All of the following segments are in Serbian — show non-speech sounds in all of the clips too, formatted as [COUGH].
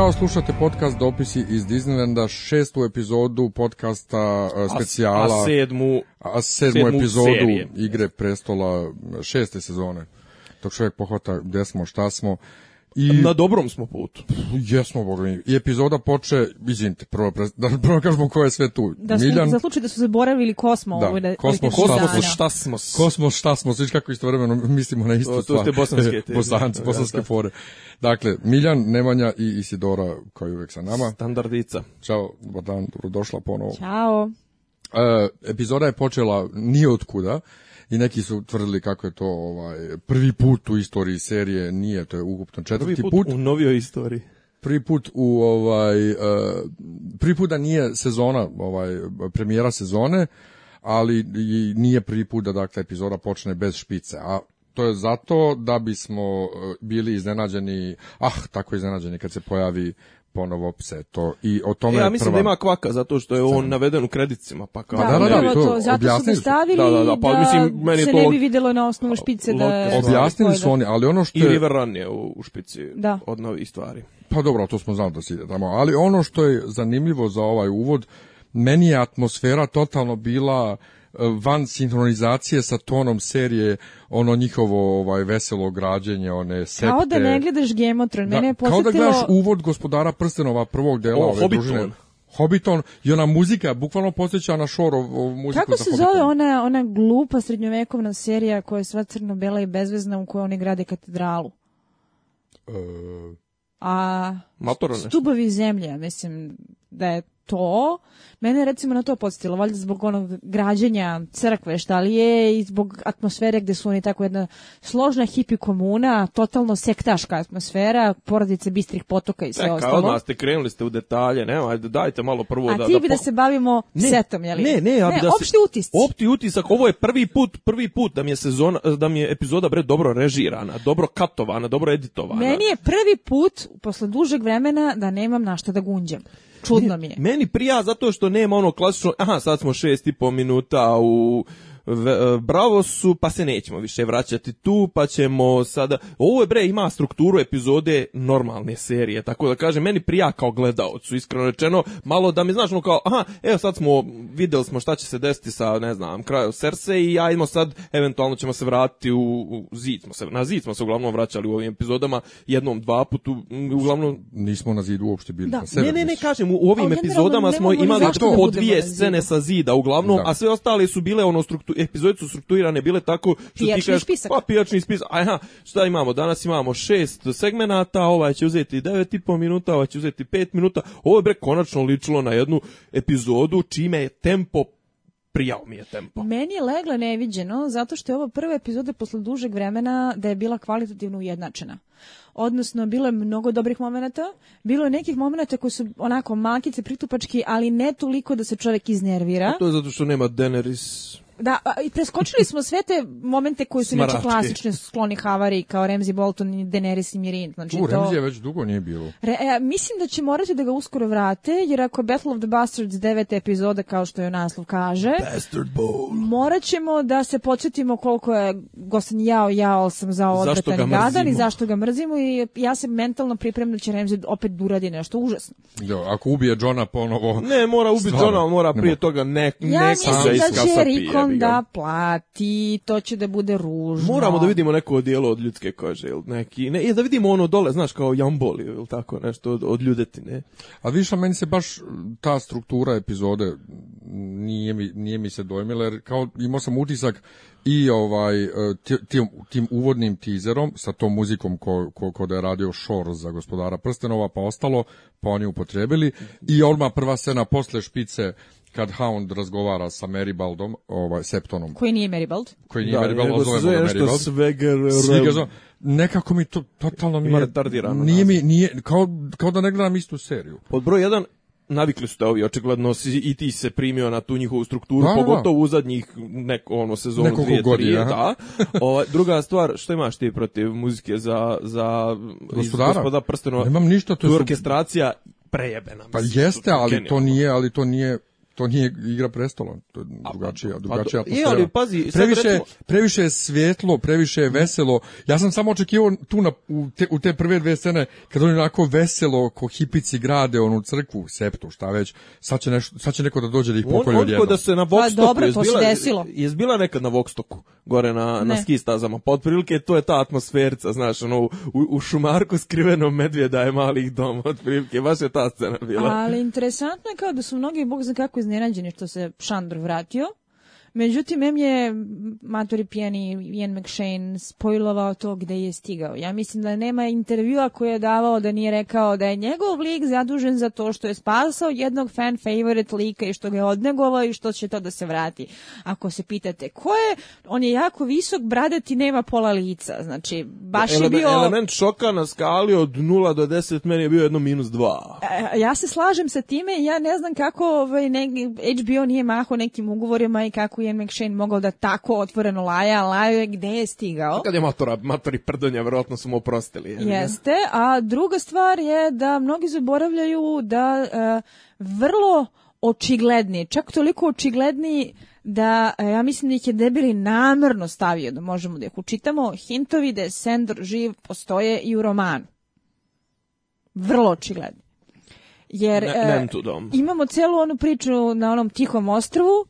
Ćao, slušate podcast Dopisi iz Disneylanda, šestu epizodu podcasta uh, specijala. A, sedmu, a sedmu, sedmu epizodu serije. Igre prestola šeste sezone. Dok čovjek pohvata gdje smo, šta smo I na dobrom smo putu. Jesmo bogami. I epizoda poče, izvinite, prvo da [LAUGHS] prvo kažemo ko je sve tu. Da su, Miljan. Za slučaj da su zaboravili Kosmo, da. ovaj Kosmo, Kosmo, šta smo? Kosmo, šta smo? Sviš kako istovremeno [LAUGHS] mislimo na istu stvar. Tu ste bosanske te. [LAUGHS] Bosanci, bosanske da, da. fore. Dakle, Miljan, Nemanja i Isidora kao i uvek sa nama. Standardica. Ćao, dobar dan, dobrodošla ponovo. Ćao. E, epizoda je počela nije od kuda i neki su tvrdili kako je to ovaj prvi put u istoriji serije, nije to je ukupno četvrti prvi put, put u novijoj istoriji. Prvi put u ovaj eh, prvi put da nije sezona, ovaj premijera sezone, ali nije prvi put da dakle epizoda počne bez špice, a to je zato da bismo eh, bili iznenađeni, ah, tako iznenađeni kad se pojavi ponovo pse to i o tome e, ja mislim da prva... da ima kvaka zato što je on naveden u kredicima pa kao da, da, da, da, to, zato su stavili da, da, da, pa, da mislim, meni se to... ne bi videlo na osnovu špice da objasnili su oni ali ono što je... i River Run je u, u špici da. od novih stvari pa dobro to smo znali da se ide tamo ali ono što je zanimljivo za ovaj uvod meni je atmosfera totalno bila van sinhronizacije sa tonom serije ono njihovo ovaj veselo građenje one septe kao da ne gledaš Game of Thrones da, mene je posetilo kao da gledaš uvod gospodara prstenova prvog dela o, ove Hobbiton. družine Hobbiton i ona muzika bukvalno podsjeća na Šorov muziku Kako se zove ona, ona glupa srednjovekovna serija koja je sva crno-bela i bezvezna u kojoj oni grade katedralu? E... A Matora, stubovi zemlje, mislim da je to, mene recimo na to podsjetilo, valjda zbog onog građenja crkve, šta li je, i zbog atmosfere gde su oni tako jedna složna hipi komuna, totalno sektaška atmosfera, porodice bistrih potoka i sve Teka, ostalo. Odmah ste krenuli ste u detalje, ne, ajde, dajte malo prvo A da... A ti da, bi da, po... se bavimo ne, setom, jel? Ne, ne, ja bi ne, da opšti se... Opti utisak, ovo je prvi put, prvi put da mi je sezona, da mi je epizoda bre dobro režirana, dobro katovana, dobro editovana. Meni je prvi put, posle dužeg vremena, da nemam na šta da gunđem čudno mi je. Meni prija zato što nema ono klasično, aha, sad smo šest i po minuta u E, bravo su, pa se nećemo više vraćati tu, pa ćemo sada... Ovo je, bre, ima strukturu epizode normalne serije, tako da kažem, meni prija kao gledaocu, iskreno rečeno, malo da mi znaš, no kao, aha, evo sad smo, videli smo šta će se desiti sa, ne znam, kraju Serse i ajmo sad, eventualno ćemo se vratiti u, u zid, smo se, na zid smo se uglavnom vraćali u ovim epizodama, jednom, dva putu, uglavnom... Nismo na zidu uopšte bili, da. na Ne, ne, ne, kažem, u ovim epizodama smo imali po da dvije scene sa zida, uglavnom, da. a sve ostale su bile ono struktur struktu, epizode su strukturirane bile tako što pijačni ti kažeš, spisak. pa pijačni spisak, aha, šta imamo, danas imamo šest segmenata, ovaj će uzeti devet i pol minuta, ovaj će uzeti 5 minuta, ovo je bre konačno ličilo na jednu epizodu čime je tempo prijao mi je tempo. Meni je legla neviđeno zato što je ovo prva epizoda posle dužeg vremena da je bila kvalitativno ujednačena. Odnosno, bilo je mnogo dobrih momenata, bilo je nekih momenata koji su onako makice pritupački, ali ne toliko da se čovjek iznervira. A to je zato što nema Daenerys Da, i preskočili smo sve te momente koji su inače klasične skloni havari kao Remzi Bolton i Daenerys i Mirin. Znači, U, to... Remzi je već dugo nije bilo. Re, e, mislim da će morati da ga uskoro vrate, jer ako Battle of the Bastards devete epizoda, kao što je naslov kaže, Bastard Bowl. morat ćemo da se početimo koliko je Gosan jao, jao sam za odvratan gadan i zašto ga mrzimo i ja se mentalno pripremljam da će Remzi opet da uradi nešto užasno. Da, ako ubije Johna ponovo... Ne, mora ubiti Johna, mora prije ne toga ne, ja nekog da će da plati, to će da bude ružno. Moramo da vidimo neko odijelo od ljudske kože, ili neki, ne, da vidimo ono dole, znaš, kao jamboli, ili tako nešto, od, od ljudetine. A više, meni se baš ta struktura epizode nije mi, nije mi se dojmila, jer kao imao sam utisak i ovaj tim, tim uvodnim tizerom sa tom muzikom ko, ko, ko da je radio Shore za gospodara Prstenova pa ostalo, pa oni upotrebili i odmah prva scena posle špice kad Hound razgovara sa Meribaldom, ovaj, Septonom. Koji nije Meribald? Koji nije da, Meribald, nego se zove Sveger... Sveger nekako mi to totalno nije... retardirano. Nije mi, nije, kao, kao da ne gledam istu seriju. Pod broj 1, navikli su te da ovi, očigledno i ti se primio na tu njihovu strukturu, da, da, da. pogotovo da. u zadnjih neko, ono, sezonu Nekoliko dvije, godina. Trije, da. [LAUGHS] Ova, druga stvar, što imaš ti protiv muzike za, za Gospodara? gospoda prsteno? Nemam ništa, to je... Orkestracija prejebena. Pa jeste, ali to nije, ali to nije to nije igra prestola, to je drugačija, pa drugačija atmosfera. I ali pazi, previše, recimo... previše je svjetlo, previše je veselo. Ja sam samo očekivao tu na, u, te, u te prve dve scene kad oni onako veselo ko hipici grade onu crkvu, septu, šta već. Sad će, nešto, sad će neko da dođe da ih pokolje on, odjedno. da se na pa Vokstoku, pa, dobro, to se desilo. Je bila nekad na Vokstoku, gore na, ne. na ski stazama. Pa otprilike to je ta atmosferica, znaš, ono, u, u šumarku skriveno medvjeda je malih doma, otprilike, baš je ta scena bila. Ali interesantno je kao da su mnogi, bog zna kako iz iznenađeni što se Šandor vratio Međutim, M je maturi pijani Ian McShane spojlovao to gde je stigao. Ja mislim da nema intervjua koje je davao da nije rekao da je njegov lik zadužen za to što je spasao jednog fan favorite lika i što ga je odnegovao i što će to da se vrati. Ako se pitate ko je, on je jako visok, bradati nema pola lica. Znači, baš Elemen, je bio... Element šoka na skali od 0 do 10 meni je bio jedno minus 2. E, ja se slažem sa time, ja ne znam kako ovaj, ne, HBO nije mahao nekim ugovorima i kako kako je McShane mogao da tako otvoreno laja, laja gde je stigao. Kad je matora, matori prdonja, verovatno su mu oprostili. Je Jeste, a druga stvar je da mnogi zaboravljaju da e, vrlo očigledni, čak toliko očigledni da eh, ja mislim da ih je debeli namerno stavio da možemo da ih učitamo. Hintovi da je Sendor živ postoje i u romanu. Vrlo očigledni. Jer ne, e, imamo celu onu priču na onom tihom ostrvu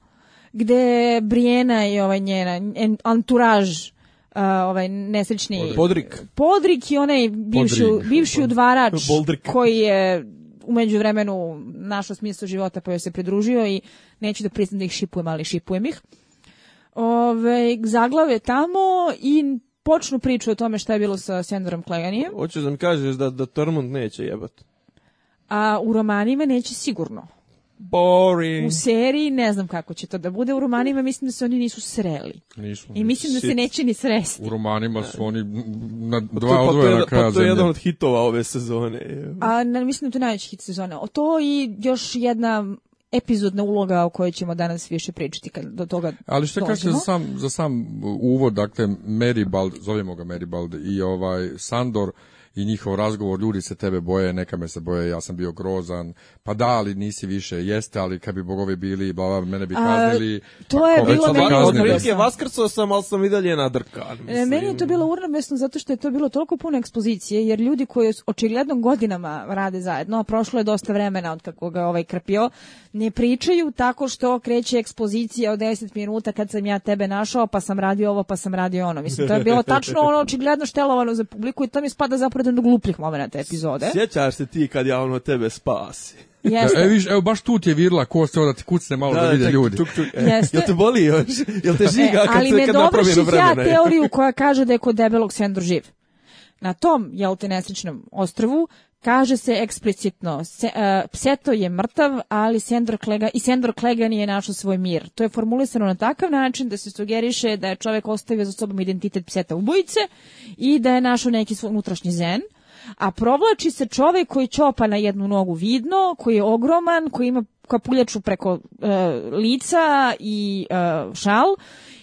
gde Brijena i ovaj njena anturaž Uh, ovaj nesrećni Podrik. Podrik i onaj bivši, bivši udvarač Boldrik. koji je umeđu vremenu našao smislu života pa joj se pridružio i neću da priznam da ih šipujem, ali šipujem ih. Ove, zaglave tamo i počnu priču o tome šta je bilo sa Sendorom Kleganijem. Hoćeš da mi kažeš da, da Tormund neće jebati? A u romanima neće sigurno boring. U seriji ne znam kako će to da bude. U romanima mislim da se oni nisu sreli. Nisu, I mislim da se neće ni sresti. U romanima su oni na pa dva pa odvojena kraja Pa to je jedan od hitova ove sezone. A ne, mislim da to je najveći hit sezone. O to i još jedna epizodna uloga o kojoj ćemo danas više pričati kad do toga Ali što kažete za sam, za sam uvod, dakle Meribald, zovemo ga Meribald i ovaj Sandor, i njihov razgovor, ljudi se tebe boje, neka me se boje, ja sam bio grozan, pa da, ali nisi više, jeste, ali kad bi bogovi bili, bla, bla, mene bi kaznili. A, to je bilo meni... Otprilike, vaskrcao sam, ali sam i dalje nadrkan. E, meni je to bilo uravmesno zato što je to bilo toliko puno ekspozicije, jer ljudi koji očigledno godinama rade zajedno, a prošlo je dosta vremena od kako ga ovaj krpio, ne pričaju tako što kreće ekspozicija od 10 minuta kad sam ja tebe našao, pa sam radio ovo, pa sam radio ono. Mislim, to je bilo tačno ono očigledno štelovano za publiku i to mi spada zapravo napraviti jednog glupljih momenta epizode. Sjećaš se ti kad ja ono tebe spasi? Jeste. E, viš, evo baš tu ti je virla kosti, da ti kucne malo da, da vide ljudi. Tuk, tuk, e. Jeste. Jel te boli još? Jel te žiga e, kad, se, kad napravljeno vremena? Ali ne ja teoriju koja kaže da je kod debelog sendor živ. Na tom, jel te, nesrećnom ostrvu Kaže se eksplicitno, se, uh, e, Pseto je mrtav, ali Sandor Klega, i Sandor Klega nije našao svoj mir. To je formulisano na takav način da se sugeriše da je čovjek ostavio za sobom identitet Pseta ubojice i da je našao neki svoj unutrašnji zen. A provlači se čovjek koji čopa na jednu nogu vidno, koji je ogroman, koji ima kapuljaču preko uh, lica i uh, šal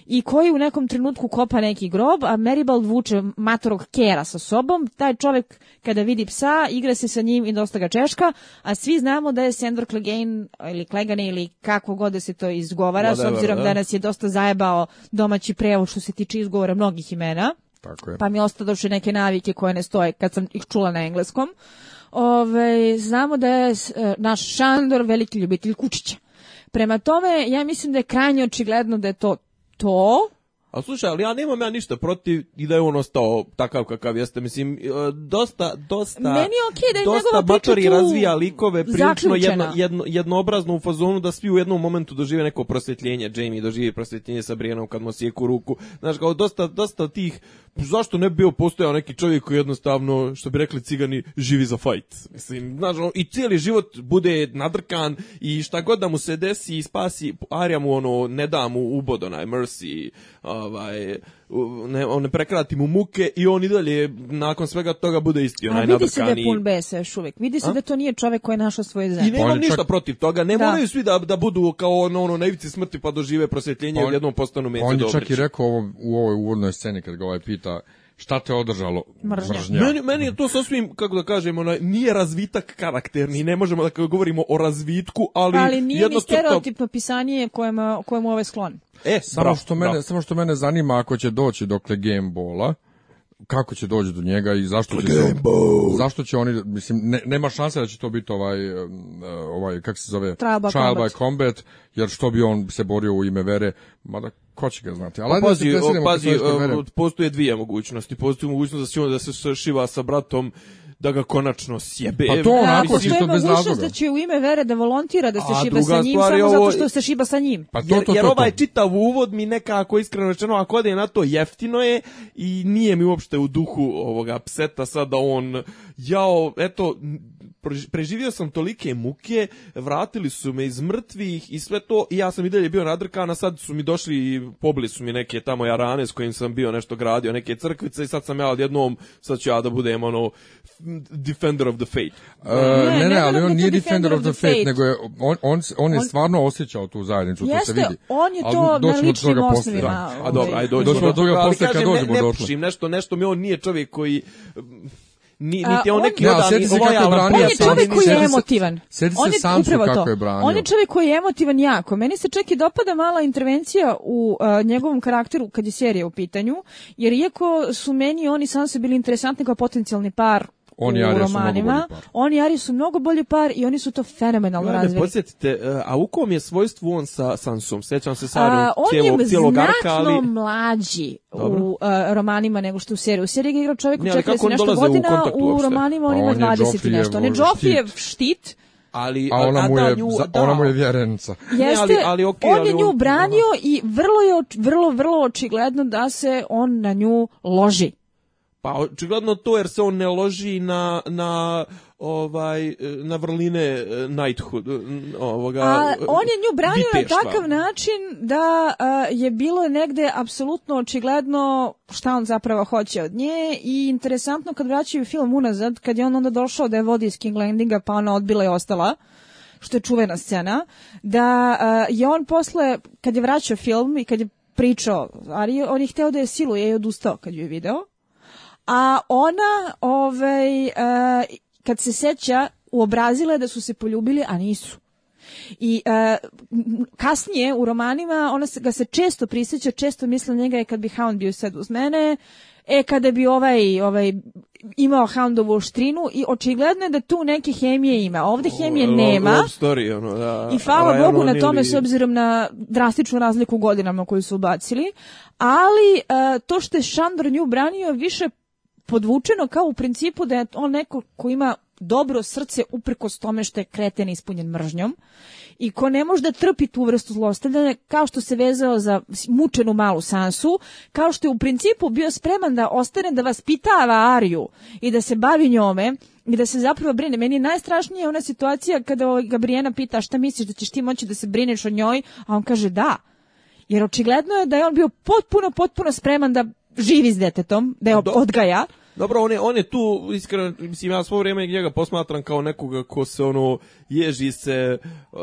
i koji u nekom trenutku kopa neki grob, a Meribald vuče matorog kera sa sobom. Taj čovek kada vidi psa, igra se sa njim i dosta ga češka, a svi znamo da je Sandor Clegane ili Clegane ili kako god da se to izgovara, Whatever, s obzirom da. da. nas je dosta zajebao domaći prevod što se tiče izgovora mnogih imena. Tako je. Pa mi ostadoše neke navike koje ne stoje kad sam ih čula na engleskom. Ove, znamo da je e, naš Šandor veliki ljubitelj kučića. Prema tome, ja mislim da je krajnje očigledno da je to to A slušaj, ali ja nemam ja ništa protiv i da je on ostao takav kakav jeste. Mislim, e, dosta, dosta... Meni je okay da je dosta Batori tu... razvija likove prilično jedno, jedno, jednoobrazno u fazonu da svi u jednom momentu dožive neko prosvjetljenje. Jamie doživi prosvjetljenje sa Brijenom kad mu sjeku ruku. Znaš, kao dosta, dosta tih... Zašto ne bi bio postojao neki čovjek koji jednostavno, što bi rekli cigani, živi za fajt? Mislim, znaš, ono, i cijeli život bude nadrkan i šta god da mu se desi i spasi, Arja mu ono, ne da mu ubod, onaj, mercy, uh, ovaj, ne, on ne prekrati mu muke i on i dalje nakon svega toga bude isti onaj A vidi se da je pun bese još uvijek. Vidi se A? da to nije čovjek koji je našao svoje zemlje. I nemam čak... ništa protiv toga. Ne da. moraju svi da, da budu kao ono, ono na ivici smrti pa dožive prosvjetljenje on, i jednom postanu meci On je čak i rekao ovo, u ovoj uvodnoj sceni kad ga ovaj pita šta te održalo? Mržnja. Meni, meni je to sasvim, kako da kažemo, nije razvitak karakterni, ne možemo da govorimo o razvitku, ali... Ali nije ni stereotipno pisanje kojem, kojemu ovaj sklon. E, samo, bravo, što mene, bravo. samo što mene zanima ako će doći dokle Game Bola, kako će doći do njega i zašto će se, zašto će oni mislim ne, nema šanse da će to biti ovaj ovaj kako se zove Trial by Combat jer što bi on se borio u ime vere mada ko će ga znati? Ali pa, da pazi, o, pazi postoje dvije mogućnosti. Postoji mogućnost da, da se šiva sa bratom da ga konačno sjebe. Pa to e, onako da, čisto bez razloga. da će u ime vere da volontira da se A, šiba sa njim samo ovo... zato što se šiba sa njim. Pa to, jer, to, to, jer ovaj čitav uvod mi nekako iskreno rečeno ako ode na to jeftino je i nije mi uopšte u duhu ovoga pseta sad on jao eto preživio sam tolike muke, vratili su me iz mrtvih i sve to, i ja sam i dalje bio nadrkan, a sad su mi došli i pobili su mi neke tamo jarane s kojim sam bio nešto gradio, neke crkvice i sad sam ja odjednom, sad ću ja da budem ono, defender of the faith. Uh, e, ne, ne, ne, ali da on nije defender of the faith, nego je, on, on, on je stvarno osjećao tu zajednicu, to se vidi. on je to na ličnim osnovima. Da. A dobro, ajde, ovaj. dođemo do toga posle kad dođemo do Ne pušim nešto, nešto mi on nije čovjek koji ni niti on neki od ali ovo On je čovjek koji je emotivan. Sjeti se, se sam kako je branio. On je čovjek koji je emotivan jako. Meni se čak i dopada mala intervencija u e, njegovom karakteru kad je serija u pitanju, jer iako su meni oni sam se bili interesantni kao potencijalni par on i Ari su mnogo bolji par. On i Ari su mnogo bolji par i oni su to fenomenalno razvili. Ne podsjetite, e, a u kom je svojstvu on sa Sansom? Sećam se Saru cijelog arka, On je znatno mlađi u e, romanima nego što u seriji. U seriji ga igrao čovjek da u 40 nešto godina, u, u romanima on ima 20 i nešto. On je Džofijev štit ali a ona mu je nju, da, ona mu je vjerenica. Jeste, ali, ali okay, on ali, je nju branio i vrlo je vrlo vrlo očigledno da se on na nju loži. Pa očigledno to jer se on ne loži na, na ovaj na vrline eh, Knighthood eh, ovoga A, on je nju branio bitešva. na takav način da a, eh, je bilo negde apsolutno očigledno šta on zapravo hoće od nje i interesantno kad vraćaju film unazad kad je on onda došao da je vodi iz King Landinga pa ona odbila i ostala što je čuvena scena da a, je on posle kad je vraćao film i kad je pričao, ali on je hteo da je siluje i odustao kad ju je video a ona ovaj, eh, kad se seća uobrazila je da su se poljubili, a nisu. I uh, kasnije u romanima ona se, ga se često prisjeća, često misle njega je kad bi Hound bio sad uz mene, e kada bi ovaj, ovaj imao Houndovu oštrinu i očigledno je da tu neke hemije ima. Ovde hemije nema. Love story, ono, da, I hvala Bogu na tome s obzirom na drastičnu razliku godinama koju su ubacili. Ali uh, to što je Šandor nju branio više podvučeno kao u principu da je on neko ko ima dobro srce uprkos tome što je kreten ispunjen mržnjom i ko ne može da trpi tu vrstu zlostavljanja kao što se vezao za mučenu malu Sansu, kao što je u principu bio spreman da ostane da vas pitava Ariju i da se bavi njome i da se zapravo brine. Meni je najstrašnija ona situacija kada ovaj, Gabrijena pita šta misliš da ćeš ti moći da se brineš o njoj, a on kaže da. Jer očigledno je da je on bio potpuno, potpuno spreman da živi s detetom, da je odgaja. Dobro, on je, on je tu, iskreno, mislim, ja svo vrijeme njega posmatram kao nekoga ko se, ono, ježi se uh,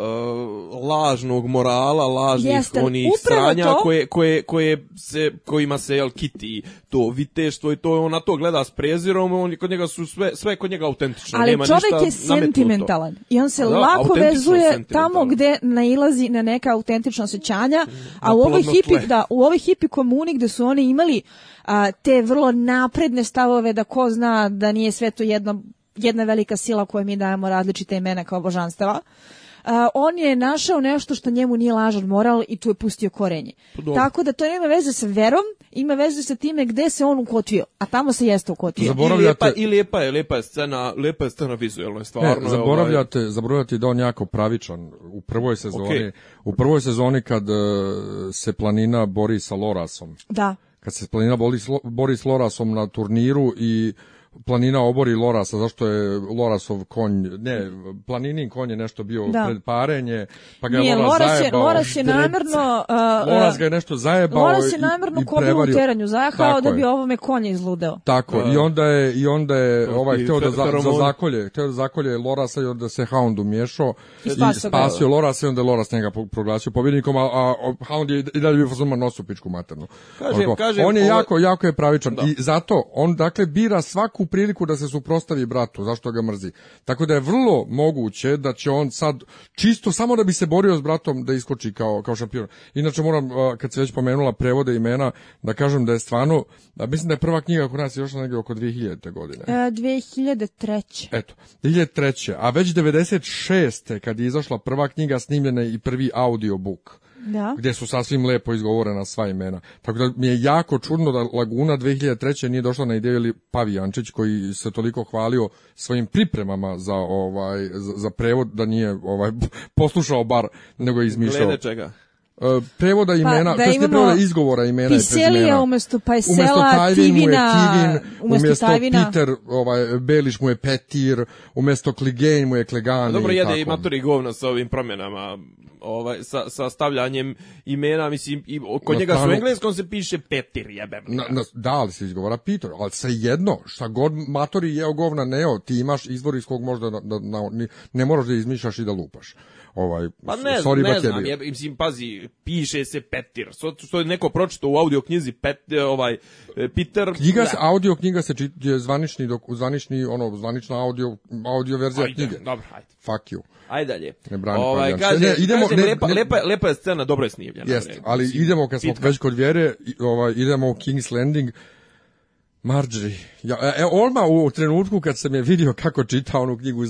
lažnog morala, lažnih Jeste, onih stranja to? koje, koje, koje se, kojima se, jel, kiti to viteštvo i to, on na to gleda s prezirom, on, kod njega su sve, sve kod njega autentično, Ali nema ništa čovjek je sentimentalan i on se da, lako vezuje tamo gde nailazi na neka autentična osjećanja, a u ovoj hipi, da, u ovoj hipi komuni gde su oni imali a, te vrlo napredne stavove da ko zna da nije sve to jedno, jedna velika sila koje mi dajemo različite imena kao božanstava. Uh, on je našao nešto što njemu nije lažan moral i tu je pustio korenje. Pa dobro. Tako da to nema veze sa verom, ima veze sa time gde se on ukotio, a tamo se jeste ukotio. Zaboravljate... I lepa, je, lepa je scena, lepa je scena vizuelno, je stvarno. Ne, zaboravljate, ovaj... zaboravljate da on jako pravičan u prvoj sezoni, okay. u prvoj sezoni kad uh, se planina bori sa Lorasom. Da kad se splenila Boris, Boris Lorasom na turniru i planina obori Lorasa, zašto je Lorasov konj, ne, planinin konj je nešto bio da. pred parenje, pa ga je Nije, Loras, Loras zajebao. Je, Loras je namjerno... [LAUGHS] Uh, uh, Loras ga je nešto zajebao Loras je namjerno i, u teranju zajahao da bi ovome konje izludeo. Tako, uh, i onda je, i onda je ovaj, hteo da, za, za zakolje, hteo da zakolje Lorasa i onda se Hound umiješao i, i spasio Loras i onda je Loras njega proglasio pobjednikom, a, a, Hound je i dalje bio fazon nosu pičku maternu. Kažem, kažem, on je jako, jako je pravičan da. i zato on dakle bira svaku svaku priliku da se suprostavi bratu, zašto ga mrzi. Tako da je vrlo moguće da će on sad, čisto samo da bi se borio s bratom, da iskoči kao, kao šampion. Inače moram, kad se već pomenula prevode imena, da kažem da je stvarno, da mislim da je prva knjiga kod nas još negdje oko 2000. godine. E, 2003. Eto, 2003. A već 96. kad je izašla prva knjiga snimljena i prvi audiobook da. gde su sasvim lepo izgovorena sva imena. Tako da mi je jako čudno da Laguna 2003. nije došla na ideju ili Pavijančić koji se toliko hvalio svojim pripremama za ovaj za, za prevod da nije ovaj [LAUGHS] poslušao bar nego je izmišljao. Glede čega? E, prevoda pa, imena, pa, da to je prevoda izgovora imena i prezimena. Piselija umesto Pajsela, umesto Tajvin, Tivina, mu je Tivin, umesto, umesto Peter, ovaj, Beliš mu je Petir, umesto Kligen mu je Klegani. Dobro, jede tako. i maturi govno sa ovim promjenama, ovaj, sa, sa stavljanjem imena, mislim, i, kod na njega stanu, su u engleskom se piše Petir, jebem. Na, na, da, ali se izgovara Peter, ali sa jedno, šta god matori jeo govna neo, ti imaš izvor iz kog možda da, da, ne moraš da izmišljaš i da lupaš ovaj pa ne, sorry ne znam, je, mislim pazi, piše se Petir. Što so, je neko pročitao u audio knjizi Pet e, ovaj e, Peter. Knjiga da. audio knjiga se čita zvanični dok zvanični ono zvanična audio audio verzija ajde, knjige. Dobro, ajde. Fuck you. Ajde dalje. Ne branim ovaj, kaže, ne, idemo, kaže, ne, lepa, ne, lepa, lepa je scena, dobro je snimljena. Jest, ne, ali mislim, idemo kad smo pitka. već kod vjere, ovaj, idemo u King's Landing, Marjorie, ja, e, e, Olma u trenutku kad sam je vidio kako čita onu knjigu,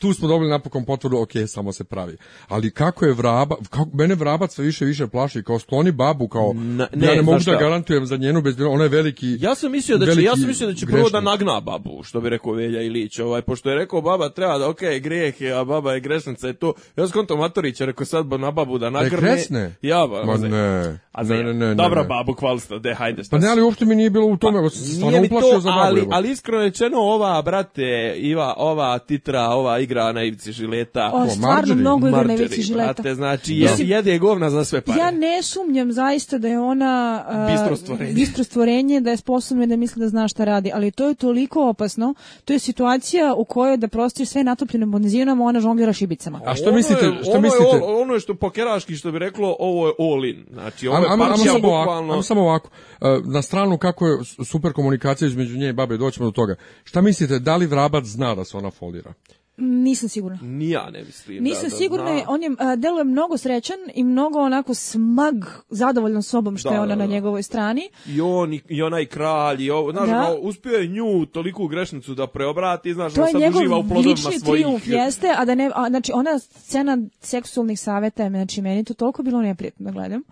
tu smo dobili napokon potvrdu, ok, samo se pravi. Ali kako je vraba, kako, mene vrabac sve više više plaši, kao skloni babu, kao, ne, ne ja ne mogu da garantujem za njenu bezbjednost, ona je veliki Ja sam mislio da će, ja sam mislio da će prvo da nagna babu, što bi rekao Velja Ilić, ovaj, pošto je rekao baba treba da, ok, greh je, a baba je grešnica i to, ja sam konto Matorić, rekao sad ba, na babu da nagrne. Da Ja, ba, Ma ne. A ne, ne, ne, Dobra ne, babu, kvalsta, de, hajde. Šta pa ne, ali uopšte mi nije bilo u tome, pa, sam stvarno uplašio za babu. Ali, ali iskreno rečeno, ova, brate, Iva, ova titra, ova igra na ivici žileta. O, stvarno mnogo igra na ivici žileta. Brate, znači, Mislim, da. jede je govna za sve pare. Ja ne sumnjam zaista da je ona uh, bistro, stvorenje. bistro stvorenje, da je sposobna da misli da zna šta radi, ali to je toliko opasno. To je situacija u kojoj da prostiš sve natopljene benzinom, ona žonglira šibicama. A što mislite? Ono je, što ono mislite? Je, ono je što pokeraški što bi reklo, ovo je all in. Znači, ovo je am, am, am samo bukvalno... Ovako, samo ovako. E, na stranu kako je super komunikacija između nje i babe, doćemo do toga. Šta mislite, da li Vrabac zna da se ona folira? Nisam sigurna. Ni ja ne mislim. Nisam da, da sigurna, da. on je deluje mnogo srećan i mnogo onako smag, zadovoljan sobom što da, je da, ona na da. njegovoj strani. I on i, i onaj kralj i ovo, znaš, no, uspio je nju toliku grešnicu da preobrati, znaš, to ona sad uživa u plodovima svojih. To je njegov jeste, a da ne, a, znači ona scena seksualnih saveta, znači meni to toliko bilo neprijatno da gledam.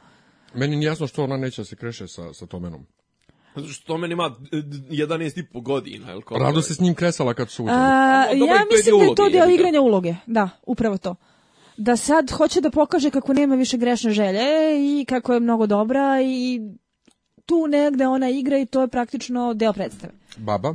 Meni nije jasno što ona neće da se kreše sa, sa Tomenom. Pa Što meni ima 11,5 e, godina, jel' koliko? Ravno se s njim kresala kad su učili. ja mislim da je to dio igranja uloge, da, upravo to. Da sad hoće da pokaže kako nema više grešne želje i kako je mnogo dobra i tu negde ona igra i to je praktično deo predstave. Baba?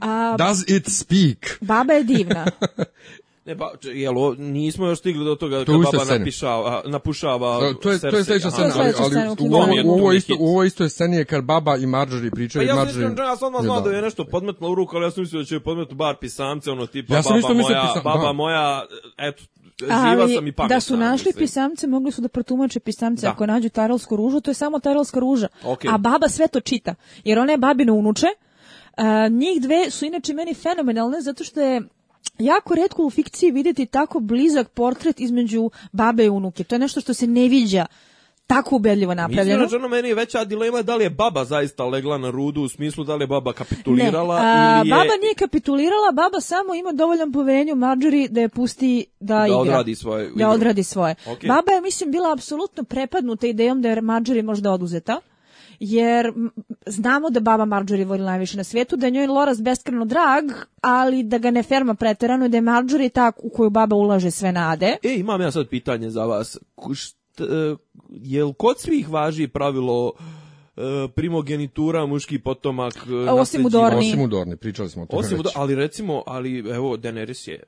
A, Does it speak? Baba je divna. [LAUGHS] Ne, ba, pa, jel, nismo još stigli do toga to kada baba napišava, napušava da, to, to je, Cersei. To je sledeća scena, ali, ali u, u, ovoj isto, u ovoj istoj sceni je kad baba i Marjorie pričaju. Pa ja Marjorie... sam da, ja sam da. znao da je nešto podmetno u ruku, ali ja sam mislio da će joj podmetno bar pisamce, ono tipa ja sam baba, moja, pisam, baba moja, eto, živa ali, sam i pametna. Da su našli mislim. pisamce, mogli su da protumače pisamce. Da. Ako nađu taralsku ružu, to je samo taralska ruža. Okay. A baba sve to čita. Jer ona je babino unuče, Uh, njih dve su inače meni fenomenalne zato što je jako redko u fikciji videti tako blizak portret između babe i unuke. To je nešto što se ne viđa tako ubedljivo napravljeno. Mislim, meni je veća dilema da li je baba zaista legla na rudu, u smislu da li je baba kapitulirala ne, a, ili je... Baba nije kapitulirala, baba samo ima dovoljan poverenju u Marjorie da je pusti da, da igra. Odradi svoje, da igra. odradi svoje. Okay. Baba je, mislim, bila apsolutno prepadnuta idejom da je Marjorie možda oduzeta jer znamo da baba Marjorie voli najviše na svijetu, da je njoj Loras beskreno drag, ali da ga ne ferma preterano i da je Marjorie ta u koju baba ulaže sve nade. E, imam ja sad pitanje za vas. Šta, e, jel kod svih važi pravilo e, primogenitura, muški potomak, e, osim u Dorni. Osim u Dorni, pričali smo o tome. Osim, ali recimo, ali evo, Daenerys je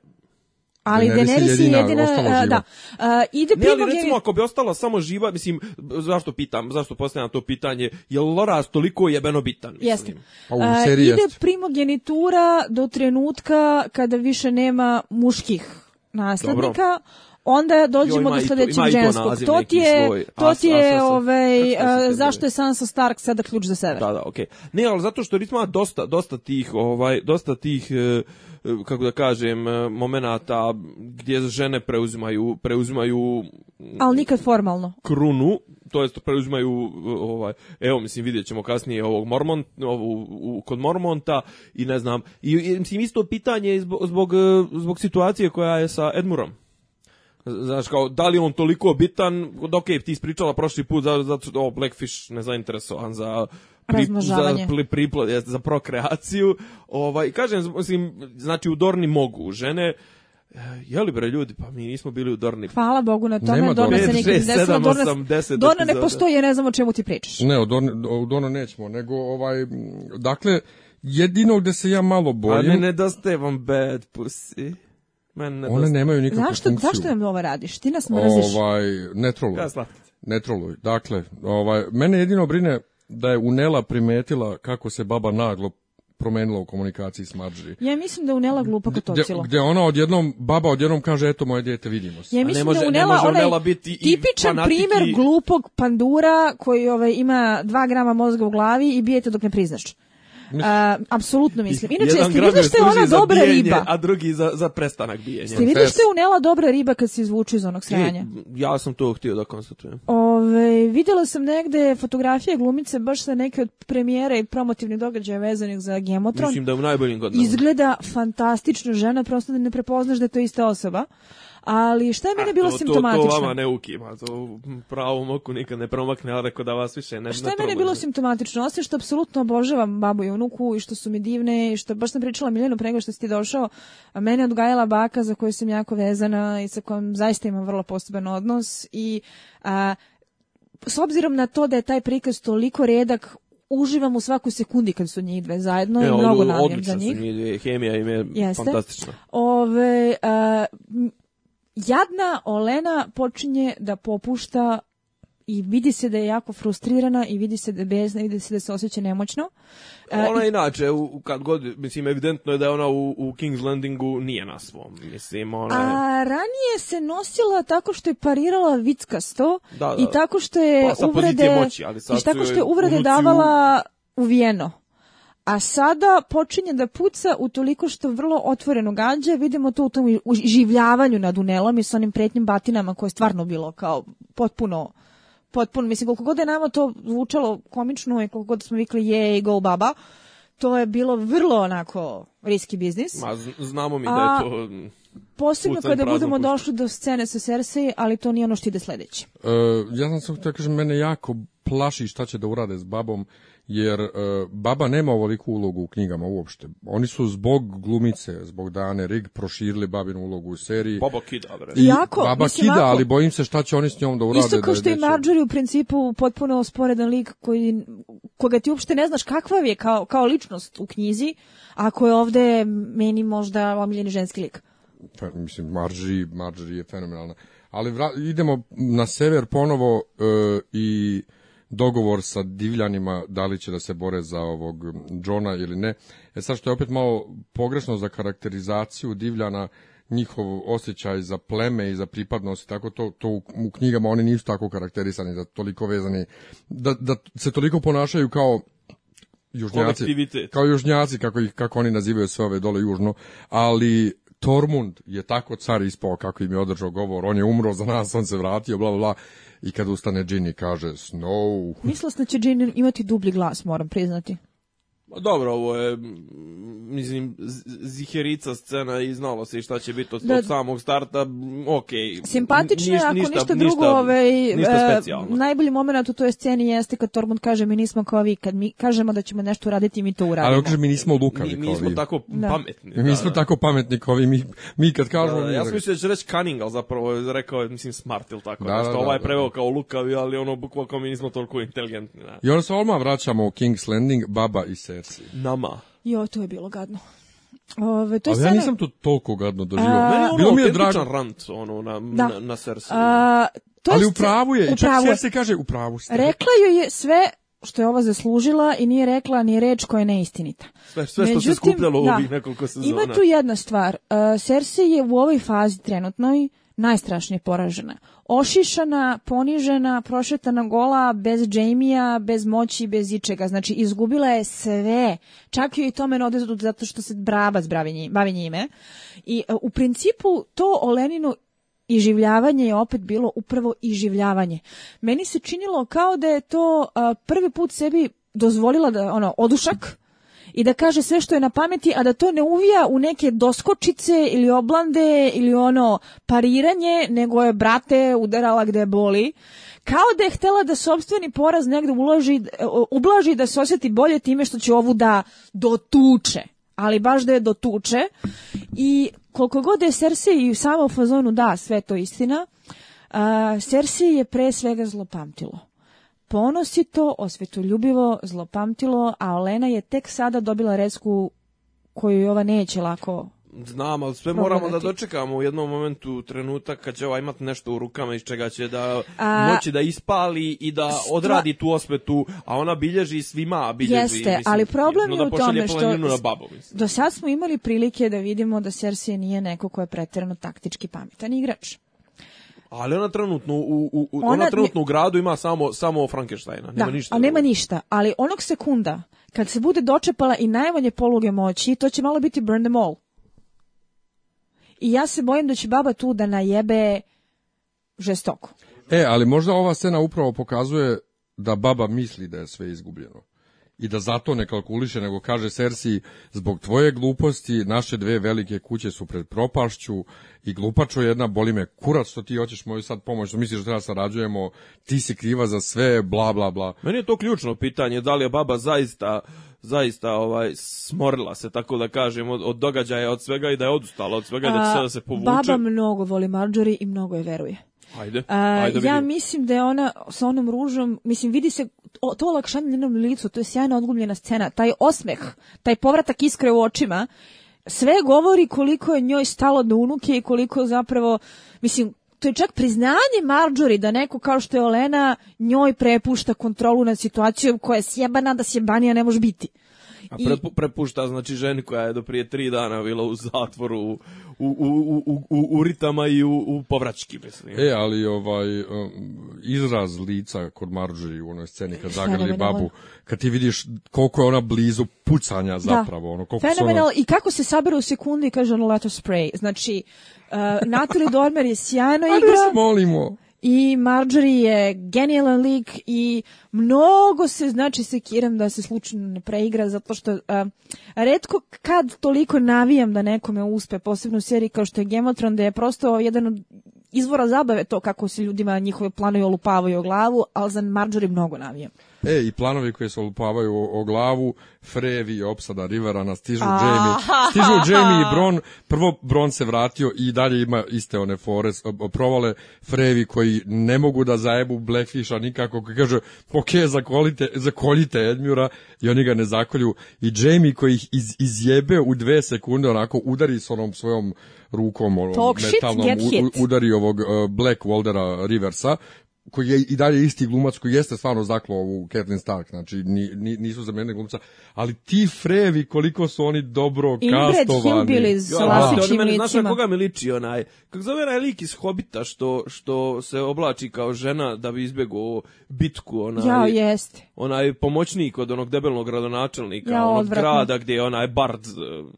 Ali Daenerys, Daenerys je jedina, jedina da, a, ide ne, ali recimo ako bi ostala samo živa, mislim, zašto pitam, zašto postavljam to pitanje, je Loras toliko jebeno bitan? Mislim. Jeste. Pa, a, ide jest. primogenitura do trenutka kada više nema muških naslednika, Dobro Onda dođemo jo, do sledećeg ženskog. To, to ti je, svoj, to ti je ovaj, zašto je Sansa Stark sada ključ za sever? Da, da, okej. Okay. Ne, ali zato što ritma dosta, dosta tih, ovaj, dosta tih e, kako da kažem, e, momenata gdje žene preuzimaju, preuzimaju ali nikad formalno. Krunu, to jest preuzimaju ovaj evo mislim videćemo kasnije ovog Mormon ovu, u, kod Mormonta i ne znam i, i mislim isto pitanje zbog, zbog, e, zbog situacije koja je sa Edmurom Znaš, kao, da li on toliko bitan, da, ok, ti ispričala prošli put, zato za, o, Blackfish nezainteresovan za pri, za, pri, pri, za prokreaciju. Ovaj, kažem, mislim, znači u Dorni mogu žene, eh, Je li bre ljudi, pa mi nismo bili u Dorni. Hvala Bogu na tome, Nema Dorna se nikad ne desila. Dorna, 10 Dorna ne postoji, ne znam o čemu ti pričaš. Ne, u Dorna, u Dorna nećemo, nego ovaj, dakle, jedino gde se ja malo bojim... A ne, ne da ste vam bad pussy. Man, One dosta... nemaju nikakvu zašto, funkciju. Zašto nam ovo radiš? Ti nas mraziš. Ovaj, ne troluj. Ja ne troluj. Dakle, ovaj, mene jedino brine da je Unela primetila kako se baba naglo promenila u komunikaciji s Marjorie. Ja mislim da Unela glupa kao kotocila. Gde ona odjednom, baba odjednom kaže, eto moje dijete, vidimo se. Ja mislim da ne može, da Unela, ne može onaj biti tipičan primjer i... glupog pandura koji ovaj, ima dva grama mozga u glavi i bijete dok ne priznaš. Uh, apsolutno mislim. Inače, jeste vidiš što je ona dobra bijenje, riba? A drugi za, za prestanak bijenja. Ste vidiš što je unela dobra riba kad se izvuče iz onog sranja? Ja sam to htio da konstatujem. Ove, vidjela sam negde fotografije glumice baš sa neke od premijere i promotivnih događaja vezanih za Gemotron. Mislim da je u najboljim godinama. Izgleda fantastično žena, prosto da ne prepoznaš da je to ista osoba. Ali šta je meni bilo to, simptomatično? To, to vama ne ukima, to pravom oku nikad ne promakne, ali rekao da vas više ne Šta je meni bilo simptomatično? Osim što apsolutno obožavam babu i unuku i što su mi divne i što baš sam pričala Miljanu pre nego što si ti došao, a mene odgajala baka za koju sam jako vezana i sa kojom zaista imam vrlo poseban odnos i a, s obzirom na to da je taj prikaz toliko redak, uživam u svaku sekundi kad su njih dve zajedno ne, i mnogo navijam za njih. Odlična su njih dve, hemija im je Jeste. fantastična. Ove, a, jadna Olena počinje da popušta i vidi se da je jako frustrirana i vidi se da je bezna vidi se da se osjeća nemoćno. E, ona i... inače, u, kad god, mislim, evidentno je da ona u, u King's Landingu nije na svom. Mislim, ona je... A ranije se nosila tako što je parirala vickasto da, da. i tako što je pa, uvrede... Moći, ali sad i tako što je uvrede u davala uvijeno a sada počinje da puca u toliko što vrlo otvoreno gađa, vidimo to u tom življavanju nad Unelom i sa onim pretnjim batinama koje je stvarno bilo kao potpuno potpuno, mislim koliko god je nama to zvučalo komično i koliko god smo vikli je go baba, to je bilo vrlo onako riski biznis. Ma, znamo mi a, da je to... Posebno kada budemo pušten. došli do scene sa Cersei, ali to nije ono što ide sledeće. E, ja sam sam htio da kažem, mene jako plaši šta će da urade s babom jer e, baba nema ovoliku ulogu u knjigama uopšte. Oni su zbog glumice, zbog Dane Rig proširili babinu ulogu u seriji. Baba kida, bre. I jako, baba mislim, kida, ako... ali bojim se šta će oni s njom da urade. Isto kao da što je Marjorie u principu potpuno sporedan lik koji, koga ti uopšte ne znaš kakva je kao, kao ličnost u knjizi, ako je ovde meni možda omiljeni ženski lik. Pa, mislim, Marjorie, Marjorie je fenomenalna. Ali vra, idemo na sever ponovo e, i dogovor sa divljanima da li će da se bore za ovog Johna ili ne. E sad što je opet malo pogrešno za karakterizaciju divljana njihov osjećaj za pleme i za pripadnost tako to, to u, u knjigama oni nisu tako karakterisani da toliko vezani da, da se toliko ponašaju kao južnjaci, kao južnjaci kako, ih, kako oni nazivaju sve ove dole južno, ali Tormund je tako car ispao kako im je održao govor, on je umro za nas, on se vratio, bla, bla, bla. I kad ustane Džini kaže, Snow. Mislila sam da će Džini imati dubli glas, moram priznati. Pa dobro, ovo je, mislim, ziherica scena i znalo se i šta će biti od, da, samog starta, ok. Simpatično je, ako ništa, ništa drugo, ništa, ovaj, ništa e, najbolji moment u toj sceni jeste kad Tormund kaže mi nismo kao vi, kad mi kažemo da ćemo nešto uraditi, mi to uradimo. Ali kaže mi nismo lukavi mi, mi smo tako da. pametni. Da, mi smo da, tako pametni kao vi, mi, mi kad da, da, kažemo... Da, ja sam mislio da će reći cunning, ali zapravo je rekao, mislim, smart ili tako. Da, da nešto. Ova je preveo kao lukavi, ali ono, bukvalo kao mi nismo toliko inteligentni. Da. I onda se odmah vraćamo u King's Landing, baba i ser. Merci. Znači, znači, nama. Jo, to je bilo gadno. Ove, to je Ali ja nisam to toliko gadno doživio. Meni ono bilo mi je drago. rant ono, na, da. na, na Cersei. A, to Ali upravu je. I čak Cersei kaže upravu. pravu ste. Rekla joj je sve što je ova zaslužila i nije rekla ni reč koja je neistinita. Sve, sve Međutim, što se skupljalo u da. ovih nekoliko sezona. Ima tu jedna stvar. Uh, Cersei je u ovoj fazi trenutnoj najstrašnije poražena. Ošišana, ponižena, prošetana gola, bez Džejmija, bez moći, bez ičega. Znači, izgubila je sve. Čak joj i tome ne odezu zato što se brabac bavi njime. I e, u principu to o Leninu iživljavanje je opet bilo upravo iživljavanje. Meni se činilo kao da je to e, prvi put sebi dozvolila da ono odušak i da kaže sve što je na pameti, a da to ne uvija u neke doskočice ili oblande ili ono pariranje, nego je brate udarala gde boli. Kao da je htela da sobstveni poraz negde uloži, ublaži da se osjeti bolje time što će ovu da dotuče ali baš da je dotuče i koliko god je Cersei u samom fazonu da, sve to istina, uh, Cersei je pre svega zlopamtilo ponos je to osvetoljubivo zlopamtilo, a Olena je tek sada dobila resku koju Jova neće lako Znam, ali sve moramo da dočekamo u jednom momentu trenutak kad će ovaj imati nešto u rukama iz čega će da a, moći da ispali i da stva... odradi tu osvetu, a ona bilježi svima. Bilježi, Jeste, mislim, ali da problem je u tome što na babu, do sad smo imali prilike da vidimo da Cersei nije neko ko je pretjerano taktički pametan igrač. Ali ona trenutno u, u ona, ona trenutno ne... u gradu ima samo samo Frankensteina, nema da, ništa. A nema ništa, ali onog sekunda kad se bude dočepala i najmanje poluge moći, to će malo biti burn them all. I ja se bojim da će baba tu da najebe žestoko. E, ali možda ova scena upravo pokazuje da baba misli da je sve izgubljeno i da zato ne kalkuliše, nego kaže Sersi, zbog tvoje gluposti naše dve velike kuće su pred propašću i glupačo jedna, boli me kurac što ti hoćeš moju sad pomoć, što misliš da treba sarađujemo, ti si kriva za sve, bla, bla, bla. Meni je to ključno pitanje, da li je baba zaista zaista ovaj smorila se tako da kažem od, od događaja od svega i da je odustala od svega A, i da će sada se povuče. Baba mnogo voli Marjorie i mnogo je veruje. Ajde, ajde A, ja mislim da je ona sa onom ružom, mislim vidi se to olakšanje njenom licu, to je sjajna odgubljena scena, taj osmeh, taj povratak iskre u očima, sve govori koliko je njoj stalo do unuke i koliko zapravo, mislim, to je čak priznanje Marđori da neko kao što je Olena njoj prepušta kontrolu nad situacijom koja je sjebana da sjebanija ne može biti. A prepu, prepušta znači ženi koja je do prije tri dana bila u zatvoru u, u, u, u, u ritama i u, u povrački mislim. E, ali ovaj um, izraz lica kod Marđi u onoj sceni kad zagrli babu, kad ti vidiš koliko je ona blizu pucanja da. zapravo. Da. Ono, koliko Fenomenal, ono... i kako se sabere u sekundi i kaže ono us pray. Znači, uh, Natalie Dormer je sjajno [LAUGHS] igra. Ali vas molimo i Marjorie je genijalan lik i mnogo se, znači, sekiram da se slučajno ne preigra, zato što a, redko kad toliko navijam da nekome uspe, posebno u seriji kao što je Gemotron, da je prosto jedan od izvora zabave to kako se ljudima njihove planovi olupavaju o glavu, ali za Marjorie mnogo navije. E, i planovi koji se olupavaju o, o glavu, Frevi, i opsada Riverana, stižu A, ah. Jamie, stižu Jamie i Bron, prvo Bron se vratio i dalje ima iste one fore, provale Frevi koji ne mogu da zajebu Blackfisha nikako, koji kaže, ok, zakolite, zakoljite Edmjura i oni ga ne zakolju i Jamie koji ih iz, izjebe u dve sekunde onako udari s onom svojom rukom Talk metalnom shit, udari ovog e, Black Waldera Riversa koji je i dalje isti glumac koji jeste stvarno zaklo u Kathleen Stark, znači ni, ni, nisu za mene glumca, ali ti frevi koliko su oni dobro Ingrid kastovani. Ingrid Hillbilly s klasičnim ja, da. licima. Znaš na koga mi liči onaj, kako zove onaj lik iz Hobita što, što se oblači kao žena da bi izbjegao bitku. Onaj. Ja, jeste onaj pomoćnik od onog debelnog gradonačelnika ja, onog odvratno. grada gdje onaj Bard e,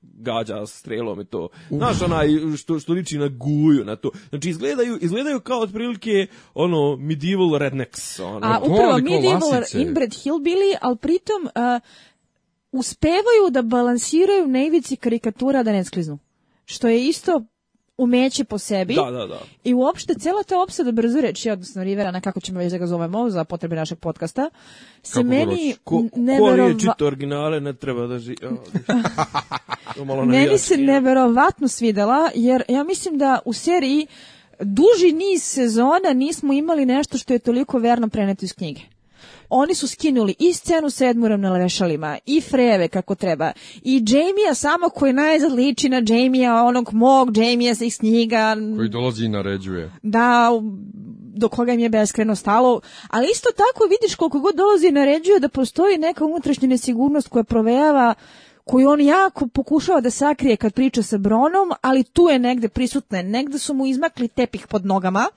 gađa strelom i to. Uf. Znaš onaj što što liči na guju na to. Znači izgledaju izgledaju kao otprilike ono medieval rednecks ono. A upravo medieval lasice. inbred hillbilly, al pritom uh, uspevaju da balansiraju na karikatura da ne skliznu. Što je isto umeće po sebi. Da, da, da. I uopšte cela ta opsada brzo reči, odnosno Rivera, na kako ćemo već da ga zovemo za potrebe našeg podcasta, se kako meni ko, neverova... ko nije čito originale, ne treba da ži... [LAUGHS] Malo meni se neverovatno svidela, jer ja mislim da u seriji duži niz sezona nismo imali nešto što je toliko verno preneto iz knjige. Oni su skinuli i scenu s Edmurom na lešalima, i Frejeve kako treba, i Jamija samo koji najzad liči na Jamija, onog mog Jamija sa ih knjiga. Koji dolazi i naređuje. Da, do koga im je beskreno stalo, ali isto tako vidiš koliko god dolazi i naređuje da postoji neka unutrašnja nesigurnost koja provejava koju on jako pokušava da sakrije kad priča sa Bronom, ali tu je negde prisutna, negde su mu izmakli tepih pod nogama,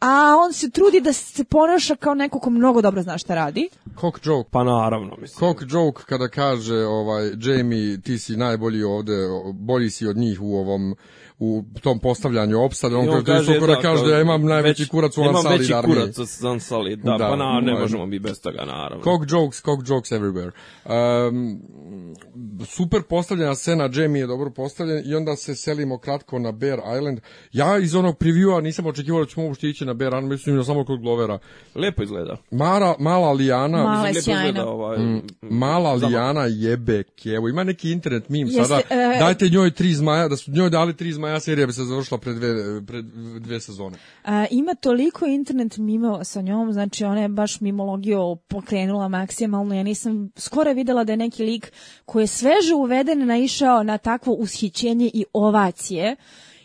a on se trudi da se ponaša kao neko ko mnogo dobro zna šta radi. Cock joke. Pa naravno, mislim. Cock joke kada kaže ovaj, Jamie, ti si najbolji ovde, bolji si od njih u ovom u tom postavljanju opsade, on, on kaže, kaže, da, kaže da ja imam najveći već, kurac u Ansali veći kurac u Ansali, da, da, pa na, ne možemo mi bez toga, naravno. Cock jokes, cock jokes everywhere. Um, super postavljena scena, Jamie je dobro postavljen i onda se selimo kratko na Bear Island. Ja iz onog previewa nisam očekivao da ćemo uopšte ići na Bear Island, mislim da samo kod Glovera. Lepo izgleda. Mara, mala Lijana. Mala izgleda ovaj, mm, mm mala Lijana jebe, kevo. ima neki internet mim Jeste, sada. E, Dajte njoj tri zmaja, da su njoj dali tri zmaja moja serija bi se završila pred dve, pred dve sezone. A, ima toliko internet mimo sa njom, znači ona je baš mimologiju pokrenula maksimalno. Ja nisam skoro videla da je neki lik koji je sveže uveden naišao na takvo ushićenje i ovacije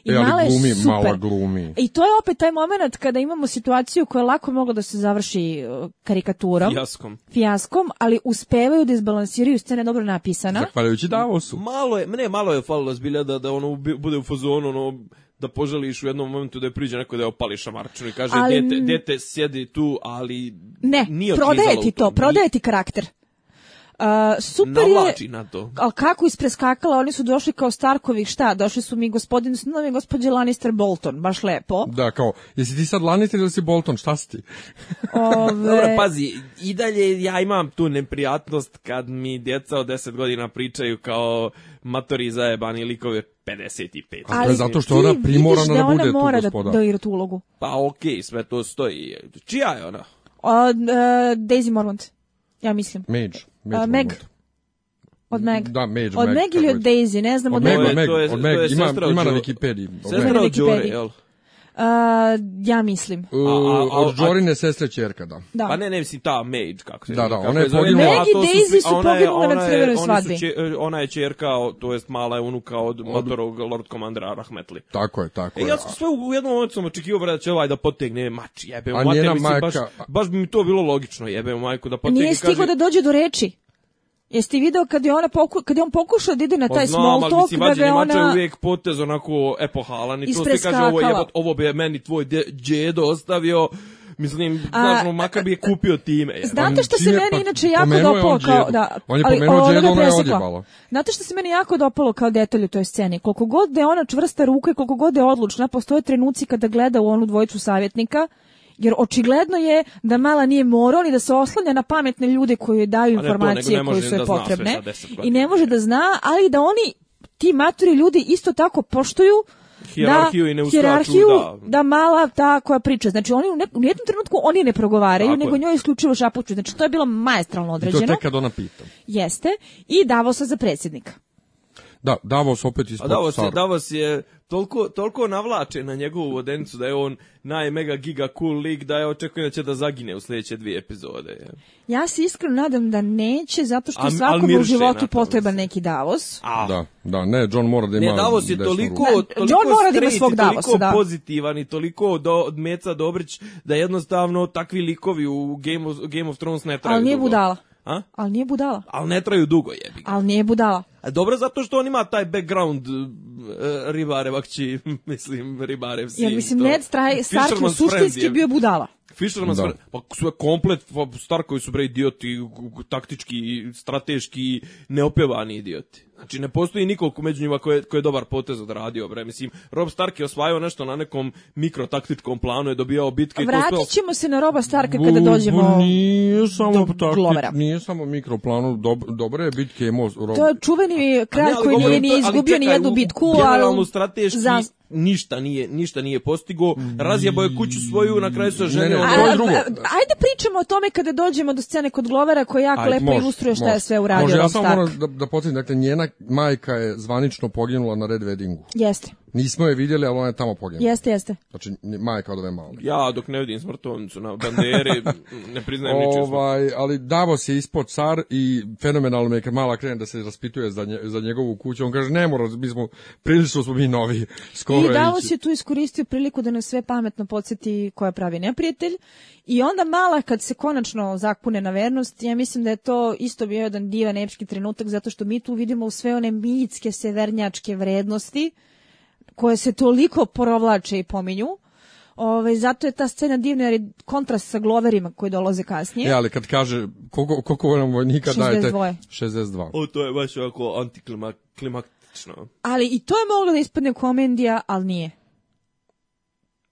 I e, ali glumi, super. Mala glumi. I to je opet taj moment kada imamo situaciju koja je lako mogla da se završi uh, karikaturom. Fijaskom. Fijaskom, ali uspevaju da izbalansiraju scene dobro napisana. Zahvaljujući Davosu. Malo je, ne, malo je falilo zbilja da, da ono bude u fazonu, ono, da poželiš u jednom momentu da je priđe neko da je opali šamarčinu i kaže ali, dete, dete sjedi tu, ali ne, nije prodaje ti to, prodaje ti karakter. Uh, super Navlači je, na to. ali kako ispreskakala, oni su došli kao Starkovih, šta, došli su mi gospodin Snow i gospodin Lannister Bolton, baš lepo. Da, kao, jesi ti sad Lannister ili si Bolton, šta si ti? Ove... [LAUGHS] Dobro, pazi, i dalje ja imam tu neprijatnost kad mi djeca od 10 godina pričaju kao matori zajebani likovi 55. Ali zato što ona primorana da, da, ona bude mora tu da gospoda. Da, da tu ulogu. Pa okej, okay, sve to stoji. Čija je ona? Uh, uh, Daisy Mormont. Ja mislim. Mage. E, Mage A, Meg. Od Meg. Da, Mage. Od Meg, Meg ili od Daisy, ne znam. Da od, od Meg, od Meg. Od Meg. Ima, ima na Wikipediji. Sestra od Đure, jel? Uh, ja mislim. A, a, a, od Jorine sestre čerka, da. da. Pa ne, ne, mislim ta maid, kako se Da, da, ona je poginula. Meg i Daisy su poginule na Silveru svadbi. Ona je čerka, to jest mala je unuka od, od... motorog Lord Commandera Rahmetli. Tako je, tako e, je. ja sam da. sve u jednom momentu sam očekio da će ovaj da potegne mač, jebe. A majka... Baš, baš bi mi to bilo logično, jebe majku da potegne. Nije stigo kaže, da dođe do reči. Jeste video kad je ona poku, kad je on pokušao da ide na pa taj Znam, small talk da ga ona je uvijek potez onako epohalan i to se kaže ovo je jebot, ovo bi meni tvoj đedo ostavio Mislim, znaš, no, makar bi je kupio time. Jedan. Znate što se meni pa inače jako dopalo kao... Da, on je pomenuo ali, djedu, ona je odjebala. Znate što se meni jako dopalo kao detalj u toj sceni? Koliko god da je ona čvrsta ruka i koliko god da je odlučna, postoje trenuci kada gleda u onu dvojicu savjetnika jer očigledno je da mala nije morala ni da se oslanja na pametne ljude koji joj daju informacije to, koje su joj da potrebne i ne može da zna, ali da oni ti maturi ljudi isto tako poštuju Hjerarhiju da, i hjerarhiju, da. da. mala ta koja priča. Znači oni u, ne, u jednom trenutku oni ne progovaraju, Tako nego je. njoj isključivo šapuću. Znači to je bilo maestralno određeno. I to je tek kad ona pita. Jeste. I davo se za predsjednika. Da, Davos opet ispod Davos, je, Davos je toliko, toliko navlače na njegovu vodenicu da je on najmega giga cool lik da je očekujem da će da zagine u sljedeće dvije epizode. Ja se iskreno nadam da neće, zato što svakom u životu potreba neki Davos. A. Da, da, ne, John mora da ima... Ne, Davos je toliko, ne, da, toliko mora da ima svog Davosa, toliko da. pozitivan i toliko do, od Meca Dobrić da jednostavno takvi likovi u Game of, Game of Thrones ne traju. Ali nije budala. A? Ali nije budala. Ali ne traju dugo jebi. Ali nije budala. A dobro zato što on ima taj background uh, ribarevakći, [LAUGHS] mislim, ribarev sin. Jer mislim, to. Ned Straj, Stark mu suštinski bio budala. Fisherman's da. Pa su komplet pa Starkovi su bre idioti, taktički, strateški, neopevani idioti. Znači, ne postoji niko među njima koji je, ko je dobar potez odradio, bre. Mislim, Rob Stark je osvajao nešto na nekom mikrotaktičkom planu, je dobijao bitke. Vratit ćemo to... se na Roba Starka kada dođemo nije samo do taktik, Nije samo mikroplanu, dob, dobre je bitke imao Rob. To je čuveni kralj koji nije ni izgubio ni jednu bitku, ali... strateški, za ništa nije ništa nije postigo, razjebao je kuću svoju, na kraju se ženio. Ajde pričamo o tome kada dođemo do scene kod Glovera koja jako Ajde, lepo ilustruje šta je sve uradio. Stark. Može, ja samo moram da, da podsjetim, dakle, njena majka je zvanično poginula na Red Weddingu. Jeste. Nismo je vidjeli, ali ona je tamo poginula. Jeste, jeste. Znači, majka od ove male. Ja, dok ne vidim smrtovnicu na banderi, ne priznajem ničiju ovaj, Ali Davos je ispod car i fenomenalno me kad mala krene da se raspituje za, nje, za njegovu kuću. On kaže, ne mora, mi smo, prilično smo mi novi. [LAUGHS] Skoro I Davos ići. je tu iskoristio priliku da nas sve pametno podsjeti je pravi neprijatelj. I onda mala kad se konačno zakune na vernost, ja mislim da je to isto bio jedan divan epski trenutak zato što mi tu vidimo sve one mitske severnjačke vrednosti koje se toliko provlače i pominju, Ove, ovaj, zato je ta scena divna jer je kontrast sa gloverima koji dolaze kasnije. Ja, e, ali kad kaže koliko, koliko vojnom vojnika 62. dajete? 62. O, to je baš ovako antiklimaktično. Ali i to je moglo da ispadne komendija, ali nije.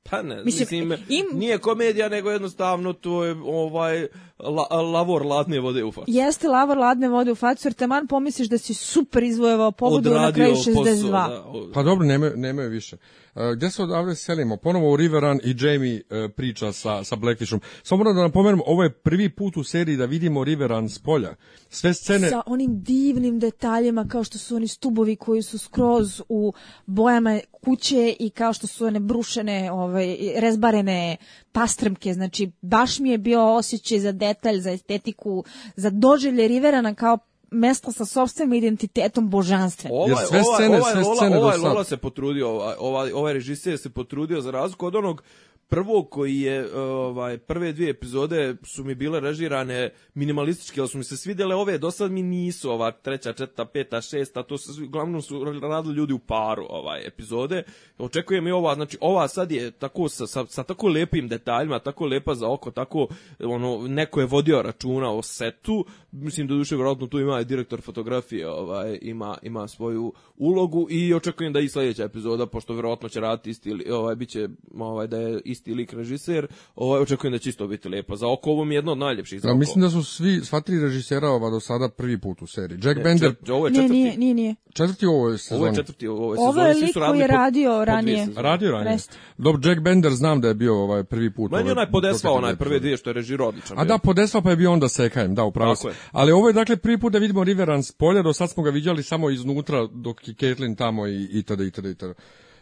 Pa ne, mislim, mislim im... nije komedija, nego jednostavno to je ovaj la, lavor ladne vode u facu. Jeste lavor ladne vode u facu, jer taman pomisliš da si super izvojevao pobudu na kraju 62. Posao, da, Pa dobro, nemaju, nemaju više. Uh, e, gde se odavde selimo? Ponovo u Riveran i Jamie uh, priča sa, sa Blackfishom. Samo moram da napomenem, ovo je prvi put u seriji da vidimo Riveran s polja. Sve scene... Sa onim divnim detaljima kao što su oni stubovi koji su skroz u bojama kuće i kao što su one brušene, ovaj, rezbarene pastrmke. Znači, baš mi je bio osjećaj za detalj, za estetiku, za doživlje Riverana kao mesta sa sobstvenim identitetom božanstven. Ovaj, Jer sve ovaj, scene, ovaj, sve scene ovaj, Lola, ovaj Lola se potrudio, ovaj, ovaj, ovaj režiser se potrudio za razliku od onog Prvo koji je, ovaj, prve dvije epizode su mi bile režirane minimalistički, ali su mi se svidjele ove, do sad mi nisu ova treća, četvrta, peta, šesta, to su, uglavnom su radili ljudi u paru ovaj, epizode. Očekujem i ova, znači ova sad je tako sa, sa, sa tako lepim detaljima, tako lepa za oko, tako ono, neko je vodio računa o setu, mislim da duše vjerojatno tu ima i direktor fotografije, ovaj, ima, ima svoju ulogu i očekujem da i sledeća epizoda, pošto verovatno će raditi isti, ili ovaj, biće ovaj, da je isti isti lik režiser, ovaj, očekujem da će isto biti lepa. Za oko ovo mi je jedno od najljepših. Za oko. mislim da su svi, sva tri režisera ova do sada prvi put u seriji. Jack ne, Bender... Čet, ovo je četvrti. Ne, nije, nije, nije. Četvrti ovo je sezon. Ovo je četvrti ovo je sezon. Ovo je lik koji je radio ranije. Po radio ranije. Rest. Dobro, Jack Bender znam da je bio ovaj prvi put. Meni ovaj, onaj podesva onaj prve dvije što je režiro odličan. A da, podesva pa je bio onda sekajem, da, upravo. Ali ovo je dakle prvi put da vidimo Riverans polja, do sad smo ga viđali samo iznutra dok je Caitlin tamo i itd. itd. itd.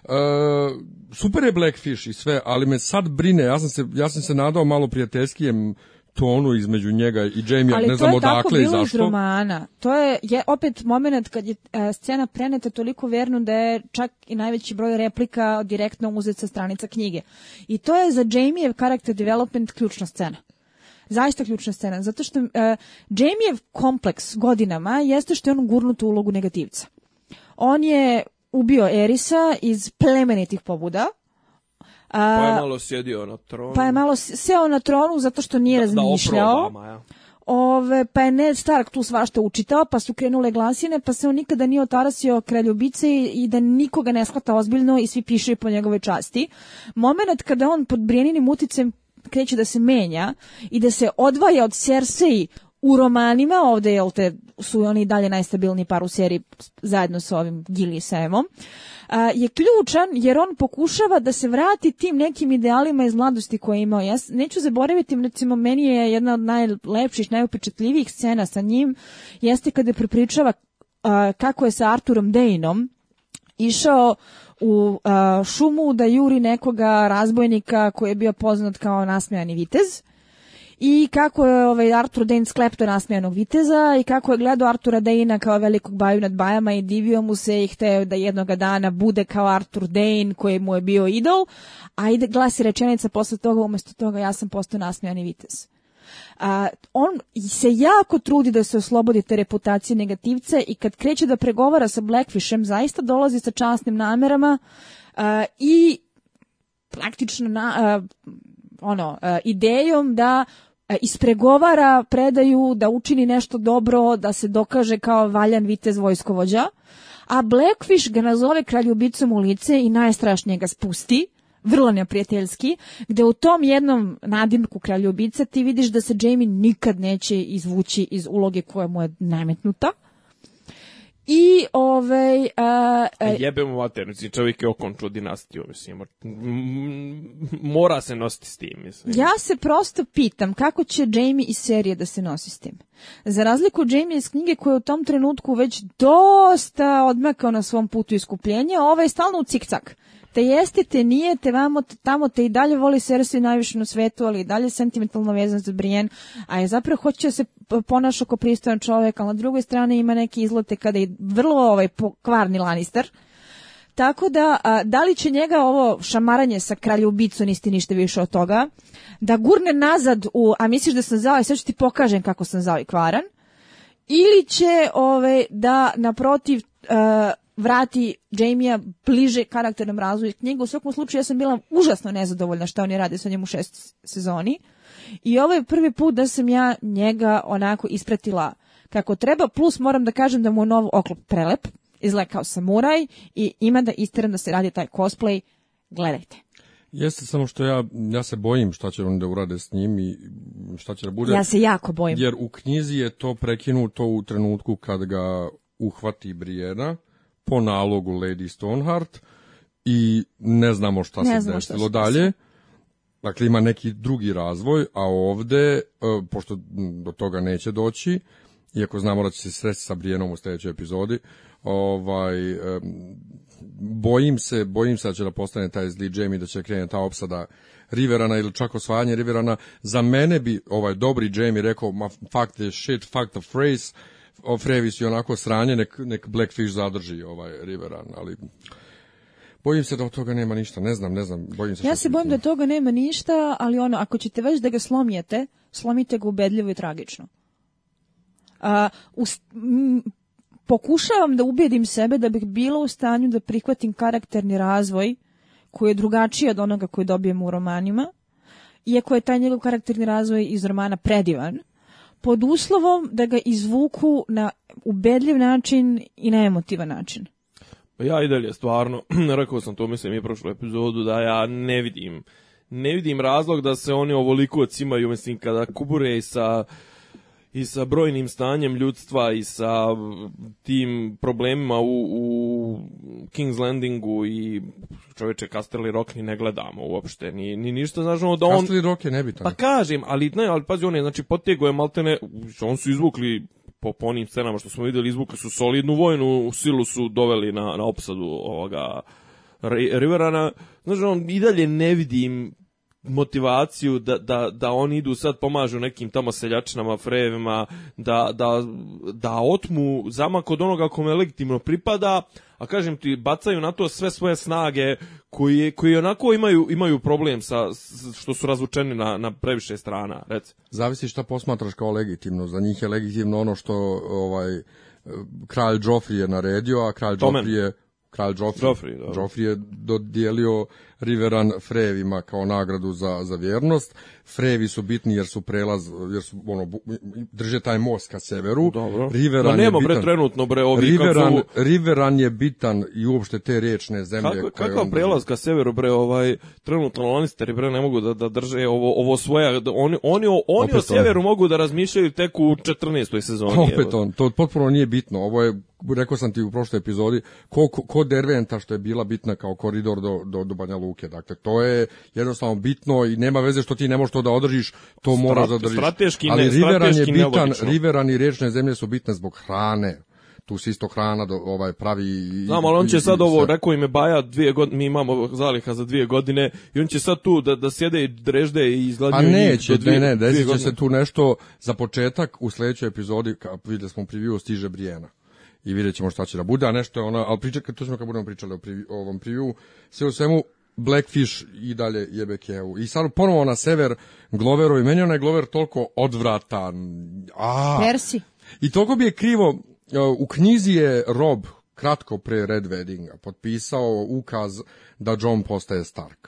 E, super je Blackfish i sve, ali me sad brine, ja sam se, ja sam se nadao malo prijateljskijem tonu između njega i Jamie, ali ne znam odakle i zašto. Ali to je tako bilo iz romana. To je, je opet moment kad je e, scena preneta toliko verno da je čak i najveći broj replika direktno uzet sa stranica knjige. I to je za Jamiev character development ključna scena zaista ključna scena, zato što uh, e, Jamiev kompleks godinama jeste što je on gurnut u ulogu negativca. On je ubio Erisa iz plemenitih pobuda. A, pa je malo sjedio na tronu. Pa je malo seo na tronu zato što nije da, da razmišljao. Da Ove, pa je Ned Stark tu svašta učitao, pa su krenule glasine, pa se on nikada nije otarasio kraljubice i, i da nikoga ne shvata ozbiljno i svi piše po njegove časti. Moment kada on pod Brijaninim uticem kreće da se menja i da se odvaja od Cersei u romanima, ovde jel te, su oni dalje najstabilni par u seriji zajedno sa ovim Gillisemom, je ključan jer on pokušava da se vrati tim nekim idealima iz mladosti koje je imao. Ja neću zaboraviti, recimo, meni je jedna od najlepših, najupečetljivijih scena sa njim, jeste kada prepričava kako je sa Arturom Dejnom išao u šumu da juri nekoga razbojnika koji je bio poznat kao nasmejani vitez i kako je ovaj, Artur Dane sklepto nasmijanog viteza i kako je gledao Artura Dane kao velikog baju nad bajama i divio mu se i hteo da jednoga dana bude kao Artur Dane koji mu je bio idol, a ide glasi rečenica posle toga, umesto toga ja sam postao nasmijani vitez. A, on se jako trudi da se oslobodi te reputacije negativce i kad kreće da pregovara sa Blackfishem, zaista dolazi sa časnim namerama a, i praktično na, a, ono, idejom da E, ispregovara predaju da učini nešto dobro, da se dokaže kao valjan vitez vojskovođa, a Blackfish ga nazove kraljubicom u lice i najstrašnije ga spusti, vrlo neprijateljski, gde u tom jednom nadimku kraljubica ti vidiš da se Jamie nikad neće izvući iz uloge koja mu je nametnuta. I ovaj... Uh, uh, e, Jebe mu maternici, čovjek je okončao dinastiju, mislim. Mora se nositi s tim, mislim. Ja se prosto pitam kako će Jamie iz serije da se nosi s tim. Za razliku od Jamie iz knjige koja je u tom trenutku već dosta odmakao na svom putu iskupljenja, ova je stalno u cik-cak. cikcak te jeste, te nije, te vamo, te tamo, te i dalje voli Cersei najviše na svetu, ali i dalje sentimentalno vezan za Brienne, a je zapravo hoće da se ponaša kao pristojan čovjek, ali na drugoj strani ima neke izlote kada je vrlo ovaj kvarni Lannister, tako da, a, da li će njega ovo šamaranje sa kraljubicom, niste ništa više od toga, da gurne nazad u, a misliš da sam zao i sad ću ti pokažem kako sam zao i kvaran, ili će ove, ovaj, da naprotiv a, vrati Jamie-a bliže karakternom razvoju knjigu. U svakom slučaju ja sam bila užasno nezadovoljna šta oni rade sa njim u šest sezoni. I ovo je prvi put da sam ja njega onako ispratila kako treba. Plus moram da kažem da mu je nov oklop prelep. Izgleda kao samuraj i ima da isteram da se radi taj cosplay. Gledajte. Jeste samo što ja ja se bojim šta će oni da urade s njim i šta će da bude. Ja se jako bojim. Jer u knjizi je to prekinuto u trenutku kad ga uhvati Briena po nalogu Lady Stoneheart i ne znamo šta ne se znamo desilo šta dalje. Dakle, ima neki drugi razvoj, a ovde, e, pošto do toga neće doći, iako znamo da će se sresti sa Brijenom u sledećoj epizodi, ovaj, e, bojim se, bojim se da će da postane taj zli Jamie, da će krene ta opsada Riverana ili čak osvajanje Riverana. Za mene bi ovaj dobri Jamie rekao, ma fuck the shit, fuck the phrase, Frevis je onako sranje, nek, nek Blackfish zadrži ovaj Riveran, ali... Bojim se da od toga nema ništa, ne znam, ne znam, bojim se. Ja se bojim da toga nema ništa, ali ono, ako ćete već da ga slomijete, slomite ga ubedljivo i tragično. A, us, pokušavam da ubedim sebe da bih bila u stanju da prihvatim karakterni razvoj koji je drugačiji od onoga koji dobijem u romanima, iako je taj njegov karakterni razvoj iz romana predivan, pod uslovom da ga izvuku na ubedljiv način i na emotivan način. Pa ja i dalje stvarno, [CLEARS THROAT] rekao sam to mislim i prošlu epizodu, da ja ne vidim ne vidim razlog da se oni ovoliko cimaju, mislim, kada kubure sa i sa brojnim stanjem ljudstva i sa tim problemima u, u King's Landingu i čoveče Casterly Rock ni ne gledamo uopšte, ni, ni ništa, znaš ono da on... Casterly Rock je nebitan. Pa kažem, ali ne, ali pazi, on je, znači, potego je maltene, on su izvukli po, po onim scenama što smo videli, izvukli su solidnu vojnu, u silu su doveli na, na opsadu ovoga Riverana, znači on i dalje ne vidim motivaciju da, da, da oni idu sad pomažu nekim tamo seljačinama, frejevima, da, da, da otmu zamak od onoga kome legitimno pripada, a kažem ti, bacaju na to sve svoje snage koji, koji onako imaju, imaju problem sa, što su razvučeni na, na previše strana, Rec. Zavisi šta posmatraš kao legitimno, za njih je legitimno ono što ovaj, kralj Joffrey je naredio, a kralj Tomen. Joffrey je kralj Joffrey, Joffrey, Joffrey je dodijelio Riveran Frevima kao nagradu za, za vjernost. Frevi su bitni jer su prelaz, jer su, ono, drže taj most ka severu. Dobro. Riveran no, nema, je bitan. Bre, trenutno, bre, ovi Riveran, su... Riveran je bitan i uopšte te rečne zemlje. Kako, koje kakav prelaz ka severu, bre, ovaj, trenutno Lannisteri, bre, ne mogu da, da drže ovo, ovo svoja, oni, da oni, oni o severu mogu da razmišljaju tek u 14. sezoni. Opet on, to potpuno nije bitno, ovo je rekao sam ti u prošloj epizodi, ko, ko, ko Derventa što je bila bitna kao koridor do, do, do Banja Luka luke. Dakle, to je jednostavno bitno i nema veze što ti ne možeš to da održiš, to Strat, moraš da držiš. Strateški ne, Ali Riveran je bitan, Riveran i rečne zemlje su bitne zbog hrane tu se isto hrana do, ovaj pravi Znam, ali on će i, sad ovo, sve. rekao im je Baja, dvije godine, mi imamo zaliha za dvije godine i on će sad tu da, da sjede i drežde i izgladnju. A pa neće, dvije, ne, ne, desit će se tu nešto za početak u sledećoj epizodi, kao vidjeli smo u preview, stiže Brijena i vidjet ćemo šta će da bude, a nešto je ono, ali pričat, to ćemo kad budemo pričali o, preview, o ovom preview, sve u svemu, Blackfish i dalje jebe Kevu. I sad ponovo na sever Gloverovi. Meni onaj Glover toliko odvratan. A, Merci. I toliko bi je krivo, e, u knjizi je Rob kratko pre Red Weddinga potpisao ukaz da John postaje Stark.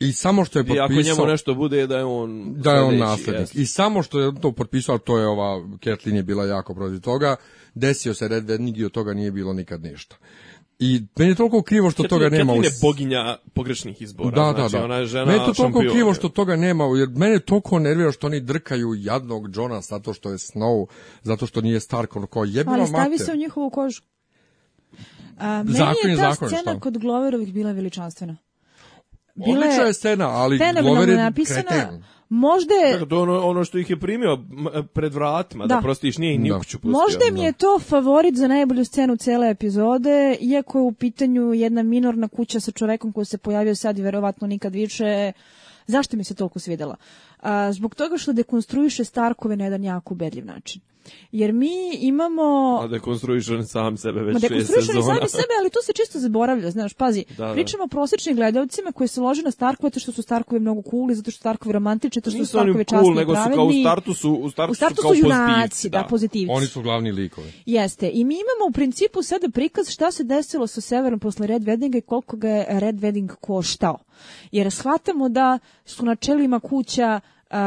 I samo što je potpisao... I ako njemu nešto bude da je on... Da je on naslednik. Jest. I samo što je to potpisao, to je ova, Kathleen je bila jako protiv toga, desio se Red Wedding i od toga nije bilo nikad ništa. I meni je toliko krivo što Ketlin, toga nema. Ketlin je boginja pogrešnih izbora. Da, znači, da, da. Ona je žena meni je to toliko krivo što toga nema, jer mene je toliko nervira što oni drkaju jadnog Johna zato što je Snow, zato što nije Stark, ono kao jebila mate. Ali stavi mate. se u njihovu kožu. A, meni zakon je ta zakon, scena šta? kod Gloverovih bila veličanstvena. Bila Odlična je scena, ali Glover je napisana, kreten. Možda je... Tako, to ono, ono što ih je primio pred vratima, da, da prosto nije i ni u da. kuću pustio. Možda mi da. je to favorit za najbolju scenu cele epizode, iako je u pitanju jedna minorna kuća sa čovekom koji se pojavio sad i verovatno nikad više. Zašto mi se toliko svidela? A, zbog toga što dekonstruiše Starkove na jedan jako ubedljiv način. Jer mi imamo... A dekonstruišan sam sebe već šest sezona. sami sebe, ali to se čisto zaboravlja, znaš, pazi. Da, da. Pričamo o prosječnim gledalcima koji se lože na Starkove, zato što su Starkovi mnogo cool, zato što su Starkovi romantični, zato što su Starkovi časni cool, nego su kao u startu su, u startu, u startu su, kao su junaci, da. da, pozitivci. Oni su glavni likovi. Jeste. I mi imamo u principu sada prikaz šta se desilo sa Severom posle Red Weddinga i koliko ga je Red Wedding koštao. Jer shvatamo da su na čelima kuća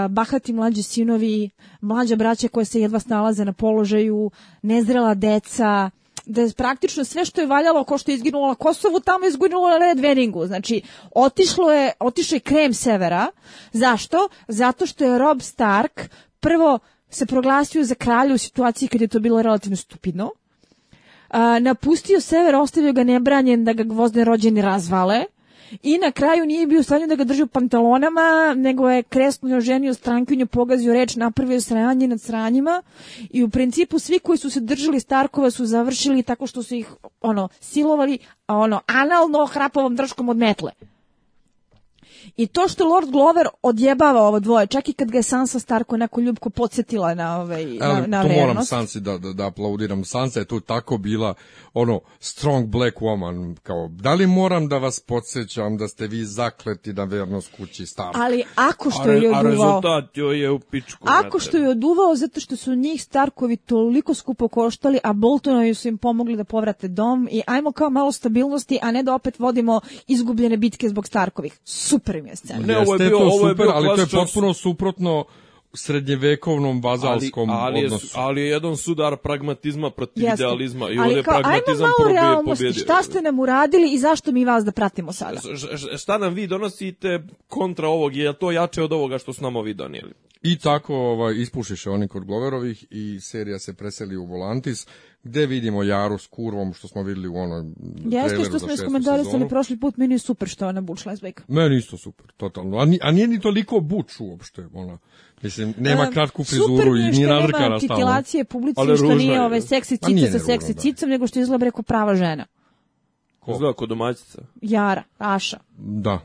bahati mlađi sinovi, mlađa braća koja se jedva snalaze na položaju, nezrela deca, da je praktično sve što je valjalo, ko što je izginulo na Kosovu, tamo je izginulo na Red Weddingu. Znači, otišlo je, otišao je krem severa. Zašto? Zato što je Rob Stark prvo se proglasio za kralju u situaciji kad je to bilo relativno stupidno. napustio sever, ostavio ga nebranjen da ga gvozne rođeni razvale I na kraju nije bio u da ga drži u pantalonama, nego je kresno ženio strankinju, pogazio reč, napravio sranje nad sranjima i u principu svi koji su se držali Starkova su završili tako što su ih ono silovali, a ono analno hrapovom držkom od metle. I to što Lord Glover odjebava ovo dvoje, čak i kad ga je Sansa Starko onako ljubko podsjetila na, ovaj, na, na to moram Sansi da, da, da aplaudiram. Sansa je tu tako bila ono, strong black woman, kao, da li moram da vas podsjećam da ste vi zakleti na vernost kući Stark Ali ako što je oduvao... A rezultat joj je u pičku. Ako što je oduvao, zato što su njih Starkovi toliko skupo koštali, a Boltonovi su im pomogli da povrate dom i ajmo kao malo stabilnosti, a ne da opet vodimo izgubljene bitke zbog Starkovih. Super im je scena. Ne, ovo je bio, ovo je super, bio ali to je potpuno suprotno srednjevekovnom vazalskom ali, ali odnosu. Je, ali je jedan sudar pragmatizma protiv Jeste. idealizma i ovdje pragmatizam probije pobjedi. Šta ste nam uradili i zašto mi vas da pratimo sada? Šta nam vi donosite kontra ovog, je to jače od ovoga što su nam ovi donijeli? I tako ovaj, ispušiše oni kod Gloverovih i serija se preseli u Volantis, gde vidimo Jaru s kurvom što smo videli u onoj Jeste što smo iskomentarisali prošli put, meni je super što je ona Buč Lesbejka. Meni isto super, totalno. A, nije ni toliko Buč uopšte, ona. Mislim, nema kratku frizuru i nije nadrkana stalno. Super nema titilacije publici, što nije ove seksi cica sa da. seksi cicom, nego što izgleda preko prava žena. Ko? Izgleda kod domaćica. Jara, Aša. Da,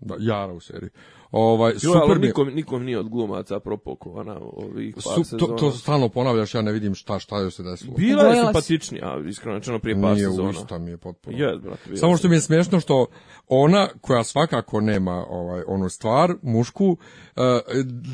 da Jara u seriji. Ovaj super nikom nikom nije od glumaca propoko ona ovih par su, to, to stalno ponavljaš ja ne vidim šta šta joj se desilo. Bila je simpatični, a iskreno rečeno prije par nije sezona. Usta mi je potpuno. Yes, brate, Samo što mi je smiješno što ona koja svakako nema ovaj onu stvar mušku eh,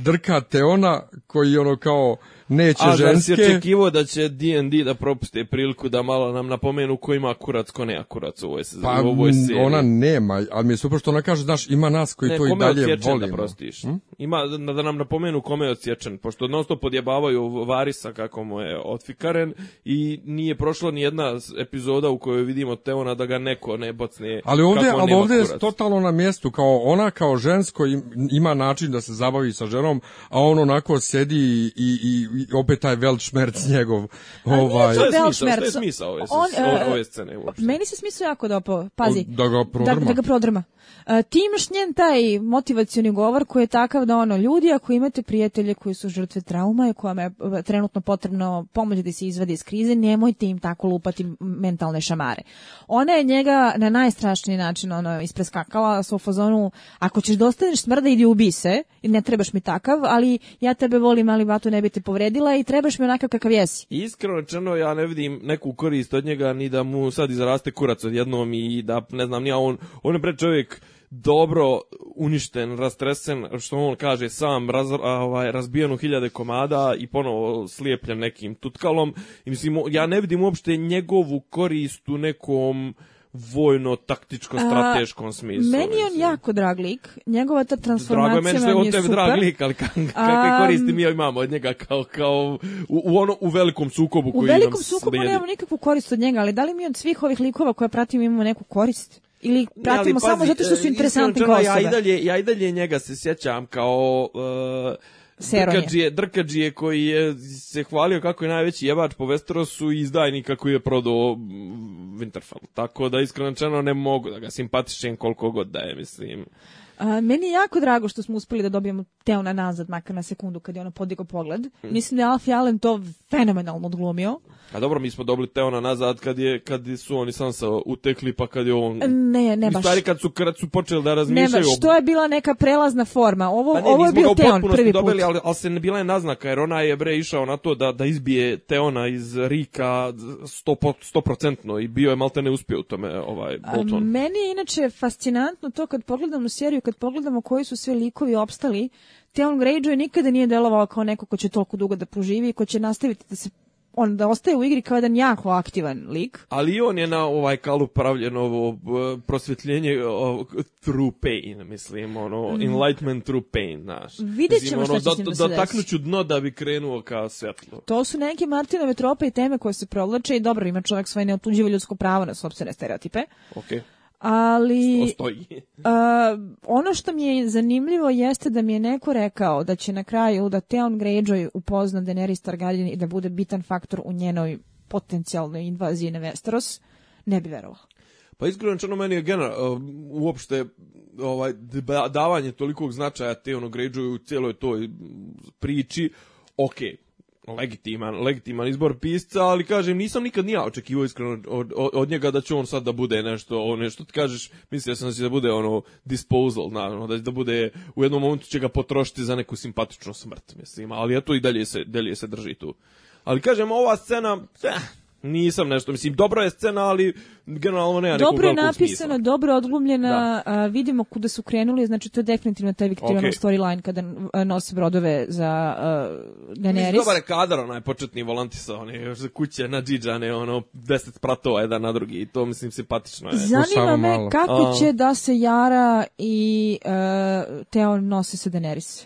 drka te ona koji ono kao neće A, ženske. A da si očekivao da će D&D da propuste priliku da malo nam napomenu ko ima kurac, ko nema kurac u ovoj, pa, u ovoj seriji. Ona nema, ali mi je super što ona kaže, znaš, ima nas koji ne, to i dalje da volimo. da prostiš? Hm? Ima, da, da nam napomenu kome je odsječen, pošto non stop podjebavaju Varisa kako mu je otfikaren i nije prošla ni jedna epizoda u kojoj vidimo Teona da ga neko ne bocne ali ovdje, kako ali ovdje je totalno na mjestu, kao ona kao žensko ima način da se zabavi sa ženom, a on onako sedi i, i, i opet taj Weltschmerz njegov. Ovaj. Što je smisao, smisao ove, on, e, ove scene? Uopšte. Meni se smisao jako dopao, pazi. Da ga prodrma. Da, da ga prodrma. Uh, imaš njen taj motivacioni govor koji je takav da ono, ljudi ako imate prijatelje koji su žrtve trauma i kojima je e, trenutno potrebno pomoć da se izvade iz krize, nemojte im tako lupati mentalne šamare. Ona je njega na najstrašniji način ono, ispreskakala sa u fazonu ako ćeš dostaneš da smrda idi ubi se, ne trebaš mi takav, ali ja tebe volim, ali vatu ne bi te povredio povredila i trebaš mi onakav kakav jesi. Iskreno rečeno, ja ne vidim neku korist od njega, ni da mu sad izraste kurac odjednom i da, ne znam, nija on, on je pre čovjek dobro uništen, rastresen, što on kaže sam, raz, ovaj, razbijen u hiljade komada i ponovo slijepljen nekim tutkalom. I mislim, ja ne vidim uopšte njegovu korist u nekom vojno-taktičko strateškom smislu. Meni je on jako drag lik. Njegova ta transformacija je meni što je on tebi drag lik, ali kakve koristi mi imamo od njega kao, kao u, u, ono, u velikom sukobu koji nam U velikom nam sukobu nemamo nikakvu korist od njega, ali da li mi od svih ovih likova koje pratim imamo neku korist? Ili pratimo ne, ali, samo zato što su e, interesantni kao osobe? Ja i, dalje, ja i dalje njega se sjećam kao... Uh, Drkađije, Drkađije koji je se hvalio kako je najveći jebač po Westerosu i izdajnik kako je prodao Winterfell. Tako da iskreno ne mogu da ga simpatišem koliko god da je, mislim. A, meni je jako drago što smo uspeli da dobijemo Teona nazad, makar na sekundu kad je ona podigao pogled. Mhm. Mislim da je Alfie Allen to fenomenalno odglumio. A dobro, mi smo dobili Teona nazad kad, je, kad su oni sam sa utekli, pa kad je on... Ne, ne baš. Stari kad su, kad su počeli da razmišljaju... Ne što je bila neka prelazna forma. Ovo, pa ne, ovo je bio Teon prvi put. dobili, ali, ali se ne bila je naznaka, jer ona je bre išao na to da, da izbije Teona iz Rika 100%, procentno i bio je malte ne uspio u tome ovaj Bolton. A, meni je inače fascinantno to kad pogledam u seriju kad pogledamo koji su sve likovi opstali, Theon Greyjoy nikada nije delovao kao neko ko će toliko dugo da proživi i ko će nastaviti da se on da ostaje u igri kao jedan jako aktivan lik. Ali on je na ovaj kalu pravljen ovo eh, prosvetljenje ovo, eh, true pain, mislim, ono, mm. enlightenment true pain, znaš. Vidjet ćemo ono, šta će da, da, da taknuću dno da bi krenuo ka svetlo. To su neke Martinove trope i teme koje se provlače i dobro, ima čovjek svoje neotuđivo ljudsko pravo na sobstvene stereotipe. Okej. Okay ali [LAUGHS] a, ono što mi je zanimljivo jeste da mi je neko rekao da će na kraju da Theon Greyjoy upozna Daenerys Targaryen i da bude bitan faktor u njenoj potencijalnoj invaziji na Westeros, ne bi verovala. Pa iskreno čano meni je general, uopšte ovaj, davanje tolikog značaja Theonu Greyjoyu u cijeloj toj priči, ok, legitiman, legitiman izbor pisca, ali kažem, nisam nikad nija očekivao iskreno od, od, od, njega da će on sad da bude nešto, ono nešto ti kažeš, mislio sam da će da bude ono disposal, naravno, da će da bude u jednom momentu će ga potrošiti za neku simpatičnu smrt, mislim, ali eto i dalje se, dalje se drži tu. Ali kažem, ova scena, eh, Nisam nešto, mislim, dobro je scena, ali generalno nema nekog Dobro je napisano, smisla. dobro je odglumljena, da. A, vidimo kuda su krenuli, znači to je definitivno taj Victorian okay. storyline kada nose brodove za uh, Daenerys. Mislim, dobar je kadar, onaj početni volantisa, za kuće na džiđane, ono, deset pratova jedan na drugi i to, mislim, simpatično je. Zanima me kako će da se Jara i uh, Teon nose sa Daenerys.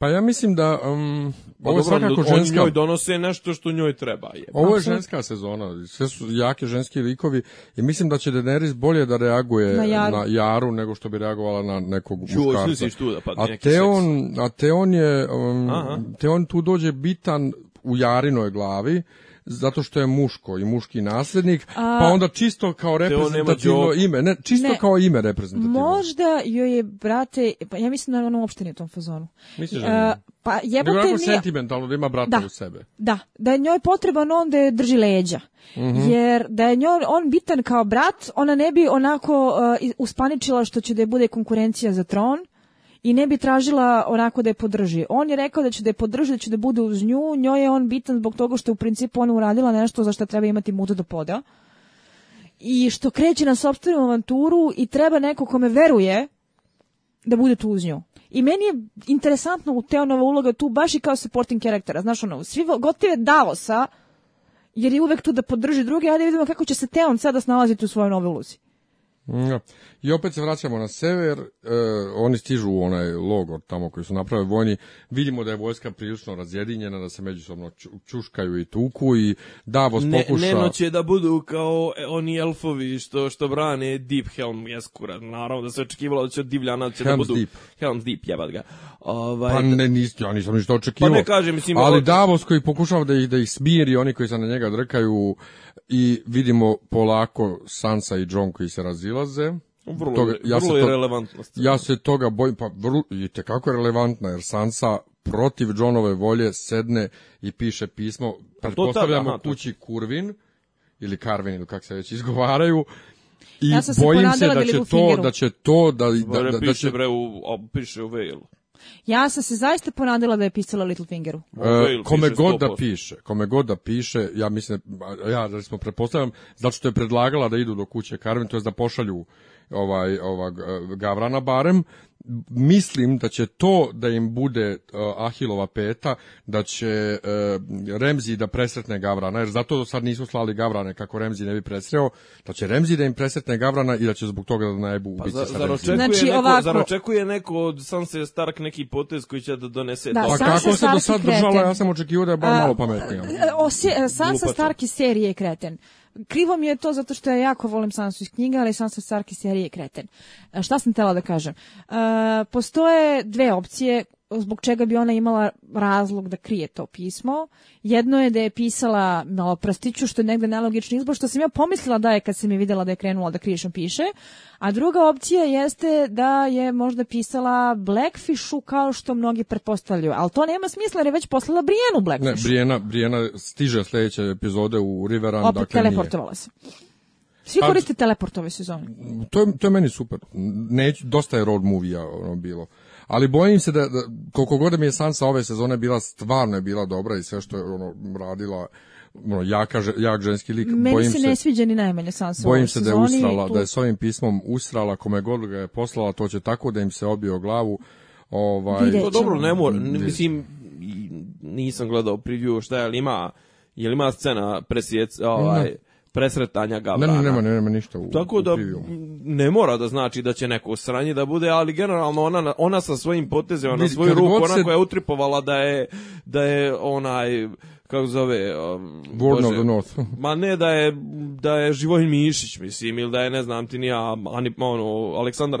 Pa ja mislim da um, pa ovo je dobro, svakako ženska. njoj donose nešto što njoj treba. Je. Ovo je ženska sezona, sve su jake ženski likovi i mislim da će Daenerys bolje da reaguje na Jaru, na jaru nego što bi reagovala na nekog muškarca. Da a, Teon, a Teon je, um, Teon tu dođe bitan u Jarinoj glavi, zato što je muško i muški naslednik, A, pa onda čisto kao reprezentativno ime, ne, čisto ne, kao ime reprezentativno. Možda joj je, brate, pa ja mislim da ono uopšte nije u tom fazonu. Misliš da e, nije? Pa jebate Nego nije... sentimentalno da ima brata da, u sebe. Da, da je njoj potreban on da je drži leđa. Mm -hmm. Jer da je njoj on bitan kao brat, ona ne bi onako uh, uspaničila što će da je bude konkurencija za tron i ne bi tražila onako da je podrži. On je rekao da će da je podrži, da će da bude uz nju, njoj je on bitan zbog toga što je u principu ona uradila nešto za što treba imati muda do poda. I što kreće na sopstvenu avanturu i treba neko kome veruje da bude tu uz nju. I meni je interesantno u Teonova uloga tu baš i kao supporting karaktera. Znaš ono, svi gotive Davosa, jer je uvek tu da podrži druge, ajde vidimo kako će se Teon sada snalaziti u svojoj novoj ulozi. Da. I opet se vraćamo na sever, e, oni stižu u onaj logor tamo koji su napravili vojni, vidimo da je vojska prilično razjedinjena, da se međusobno čuškaju i tuku i Davos ne, pokuša... Neno će da budu kao e, oni elfovi što što brane Deep Helm Jeskura, naravno da se očekivalo da će od divljana će da Helm's da budu... Deep. Helm's Deep, jeba ga. Ovaj, pa da- ne, niste, ja nisam ništa očekivao. Pa ne kažem, mislim... Ali Davos koji pokušava da ih, da ih smiri, oni koji se na njega drkaju i vidimo polako Sansa i John koji se razilaze. Vrlo, toga, ja vrlo je to, relevantna scena. Ja se toga bojim, pa vrlo, i tekako je relevantna, jer Sansa protiv Jonove volje sedne i piše pismo, pa pretpostavljamo aha, kući to. Kurvin, ili Karvin, ili kako se već izgovaraju, i ja se bojim se da će, to, da će to, da da, da, da, da će... Piše, bre, u, piše u Vejlu. Ja sam se zaista ponadila da je pisala Littlefingeru. E, kome god da piše, kome god da piše, ja mislim, ja da smo pretpostavljam, zato što je predlagala da idu do kuće Carmen, to je da pošalju ovaj, ovaj, Gavrana barem, mislim da će to da im bude e, Ahilova peta, da će e, Remzi da presretne Gavrana, jer zato sad nisu slali Gavrane kako Remzi ne bi presreo, da će Remzi da im presretne Gavrana i da će zbog toga da najbu ubici pa, za, sa Remzi. Znači, neko, ovako... Zar očekuje neko od Sanse Stark neki potez koji će da donese... Da, pa kako se do sad kreten. držala, ja sam očekivao da je bar malo pametnija. Sansa Stark iz serije je kreten krivo mi je to zato što ja jako volim Sansu iz knjiga, ali Sansa Sarkis je kreten. E, šta sam tela da kažem? Uh, Postoje dve opcije zbog čega bi ona imala razlog da krije to pismo. Jedno je da je pisala maloprastiću, što je negde nelogični izbor, što sam ja pomislila da je kad sam je videla da je krenula da krišom piše. A druga opcija jeste da je možda pisala Blackfishu kao što mnogi pretpostavljaju. Ali to nema smisla jer je već poslala Brijenu Blackfishu. Ne, Brijena, Brijena stiže sledeće epizode u Riveran. Opet dakle, teleportovala se. Svi pa, koriste teleport ove sezone. To je, to je meni super. Neću, dosta je road movie-a ono bilo ali bojim se da, da koliko god da mi je Sansa ove sezone bila stvarno je bila dobra i sve što je ono radila ono, jaka, jak ženski lik. Meni bojim se ne sviđa ni najmanje Sansa Bojim se da je usrala, tu... da je s ovim pismom usrala, kome god ga je poslala, to će tako da im se obio glavu. Ovaj, to dobro, ne mora, mislim, nisam gledao preview šta je, ali ima, je li ima scena presjec, ovaj, no presretanja ga Ne, Ne, nema, nema ništa u, Tako da u ne mora da znači da će neko sranje da bude, ali generalno ona, ona sa svojim potezima na svoju ruku, ona se... koja je utripovala da je, da je onaj kako zove um, Bože, of the North. [LAUGHS] ma ne da je da je Živojin Mišić mislim ili da je ne znam ti ni ani, ono Aleksandar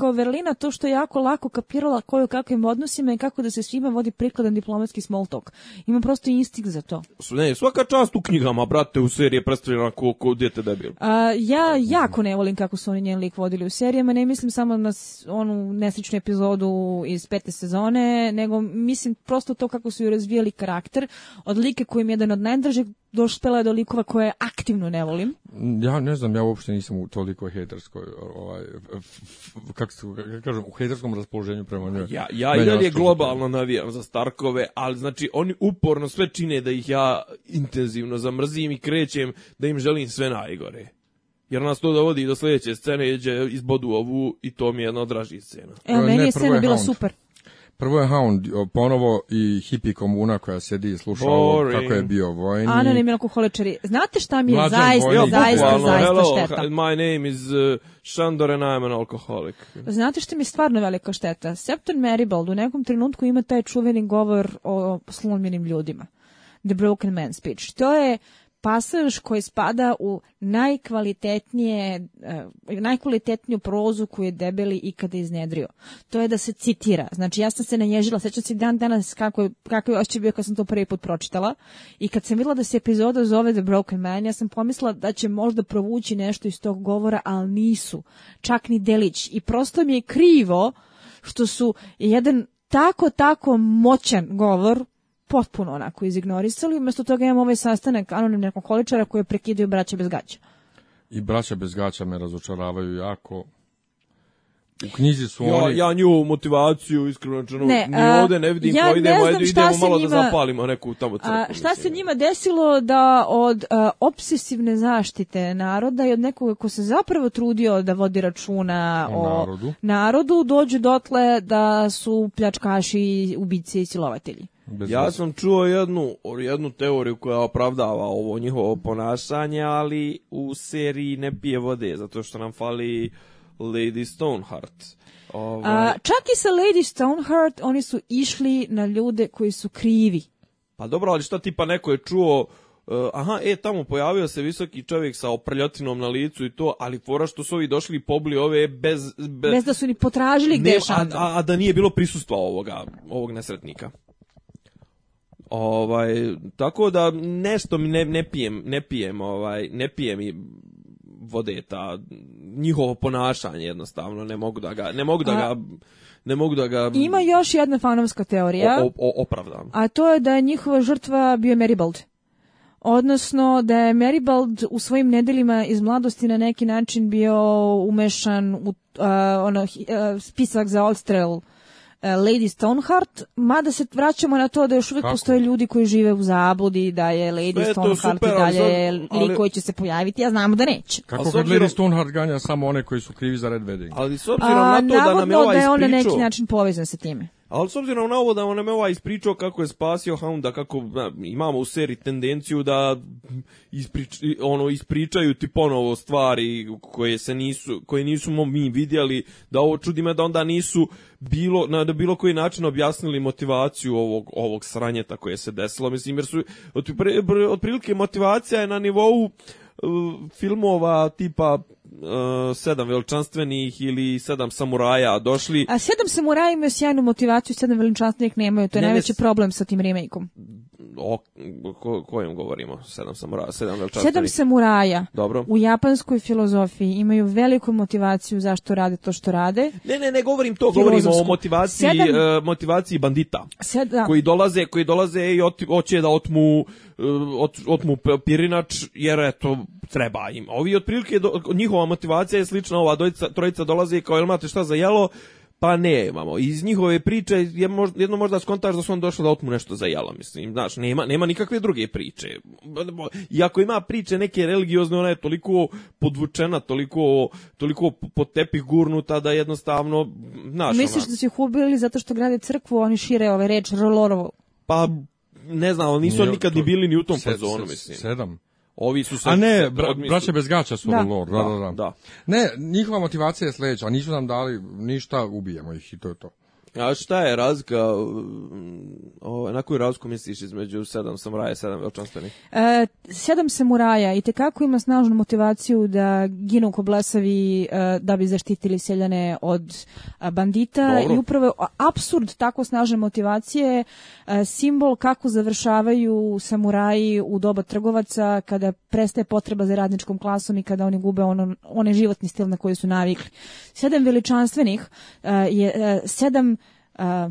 kao Verlina to što je jako lako kapirala koju kakvim odnosima i kako da se svima vodi prikladan diplomatski small talk. Ima prosto instinkt za to. Ne, svaka čast u knjigama, brate, u serije predstavljena ko, ko djete debil. A, ja jako ne volim kako su oni njen lik vodili u serijama, ne mislim samo na onu nesličnu epizodu iz pete sezone, nego mislim prosto to kako su ju razvijali karakter od like kojim je jedan od najdržeg došpela do likova koje aktivno ne volim. Ja ne znam, ja uopšte nisam u toliko hejterskoj, ovaj, kako se kažem, u hejterskom raspoloženju prema njoj. Ja, ja ja, i dalje globalno navijam za Starkove, ali znači oni uporno sve čine da ih ja intenzivno zamrzim i krećem, da im želim sve najgore. Jer nas to dovodi do sledeće scene, iđe izbodu ovu i to mi je jedna od scena. E, e meni je scena bila super. Prvo je Hound ponovo i hipi komuna koja sedi i sluša ovo kako je bio vojni. Anonimni alkoholičari. Znate šta mi je Mlađan zaista, vojni. zaista, Yo, zaista, hello, šteta? my name is uh, Šandor and I'm an alcoholic. Znate što mi je stvarno velika šteta? Septon Maribald u nekom trenutku ima taj čuveni govor o slomljenim ljudima. The Broken Man speech. To je pasaž koji spada u najkvalitetnije, eh, najkvalitetniju prozu koju je debeli ikada iznedrio. To je da se citira. Znači, ja sam se nanježila, sećam se dan danas kako, kako je ošće bio kad sam to prvi put pročitala i kad sam videla da se epizoda zove The Broken Man, ja sam pomislila da će možda provući nešto iz tog govora, ali nisu. Čak ni delić. I prosto mi je krivo što su jedan tako, tako moćan govor potpuno onako izignorisali, umesto toga imamo ovaj sastanak anonimnih alkoholičara koje prekidaju braća bez gaća. I braća bez gaća me razočaravaju jako. U knjizi su ja, oni... Ja nju motivaciju, iskreno rečeno, ne, ni ovde ne vidim, ja pa idemo, ajde, idemo malo da njima, da zapalimo neku tamo crkvu. A, šta se njima desilo da od a, obsesivne zaštite naroda i od nekoga ko se zapravo trudio da vodi računa o, o narodu. narodu, dođu dotle da su pljačkaši, ubice i silovatelji. Bez ja sam čuo jednu, jednu teoriju koja opravdava ovo njihovo ponašanje, ali u seriji ne pije vode, zato što nam fali Lady Stoneheart. Ovaj... A, čak i sa Lady Stoneheart oni su išli na ljude koji su krivi. Pa dobro, ali šta tipa neko je čuo uh, aha, e, tamo pojavio se visoki čovjek sa oprljotinom na licu i to, ali fora što su ovi došli pobli ove bez... Bez, bez da su ni potražili gdje je a, a, a da nije bilo prisustva ovoga, ovog nesretnika. Ovaj tako da nešto mi ne, ne pijem, ne pijem, ovaj ne pijem i vode ta njihovo ponašanje jednostavno ne mogu da ga ne mogu da ga ne mogu da ga Ima još jedna fanovska teorija. O, o, opravdam. A to je da je njihova žrtva bio Meribald. Odnosno da je Meribald u svojim nedeljima iz mladosti na neki način bio umešan u uh, ono uh, spisak za odstrel Eh, Lady Stoneheart, mada se vraćamo na to da još uvijek Kako? postoje ljudi koji žive u zabludi, da je Lady Sve Stoneheart super, i dalje lik koji će se pojaviti, ja znamo da neće. Kako kad Lady Stoneheart ganja samo one koji su krivi za Red Wedding? Ali s obzirom na to da nam je ovaj da je on na neki način povezan sa time. Ali s obzirom na ovo da on nam je ovaj ispričao kako je spasio Hounda, kako na, da, imamo u seriji tendenciju da isprič, ono, ispričaju ti ponovo stvari koje, se nisu, koje nisu mi vidjeli, da ovo čudi me da onda nisu bilo, na, da bilo koji način objasnili motivaciju ovog, ovog sranjeta koje se desilo. Mislim, jer su otprilike motivacija je na nivou uh, filmova tipa uh, sedam veličanstvenih ili sedam samuraja došli. A sedam samuraja imaju sjajnu motivaciju, sedam veličanstvenih nemaju, to je ne, najveći ne, problem sa tim remakeom o, kojem govorimo? Sedam samuraja. Sedam, sedam samuraja Dobro. u japanskoj filozofiji imaju veliku motivaciju zašto rade to što rade. Ne, ne, ne govorim to, govorim o motivaciji, sedam... uh, motivaciji bandita sedam... koji dolaze koji dolaze i ot, hoće da otmu, e, ot, otmu pirinač jer eto treba im. Ovi otprilike do, njihova motivacija je slična ova, dojica, trojica dolaze i kao jel mate šta za jelo, pa nemamo. Iz njihove priče je možda, jedno možda skontaš da su on došao da otmu nešto zajela, mislim, znaš, nema, nema nikakve druge priče. Iako ima priče neke religiozne, ona je toliko podvučena, toliko, toliko po tepih gurnuta da jednostavno, znaš, Misliš ona... da su ih ubili zato što grade crkvu, oni šire ove reč, rolorovo? Pa, ne znam, ali nisu Nije, nikad to, ni bili ni u tom fazonu, mislim. Sedam. Ovi su se... A ne, bra, braće bez gaća su da. Lord. Da, da, da, da. Ne, njihova motivacija je sledeća, nisu nam dali ništa, ubijemo ih i to je to. A šta je razlika, mm, o, ovaj, na koju razliku misliš između sedam samuraja i sedam veličanstvenih? E, sedam samuraja i tekako ima snažnu motivaciju da ginu ko blesavi e, da bi zaštitili seljane od bandita Dobro. i upravo apsurd tako snažne motivacije e, simbol kako završavaju samuraji u doba trgovaca kada prestaje potreba za radničkom klasom i kada oni gube ono, onaj životni stil na koji su navikli. Sedam veličanstvenih e, je e, sedam a,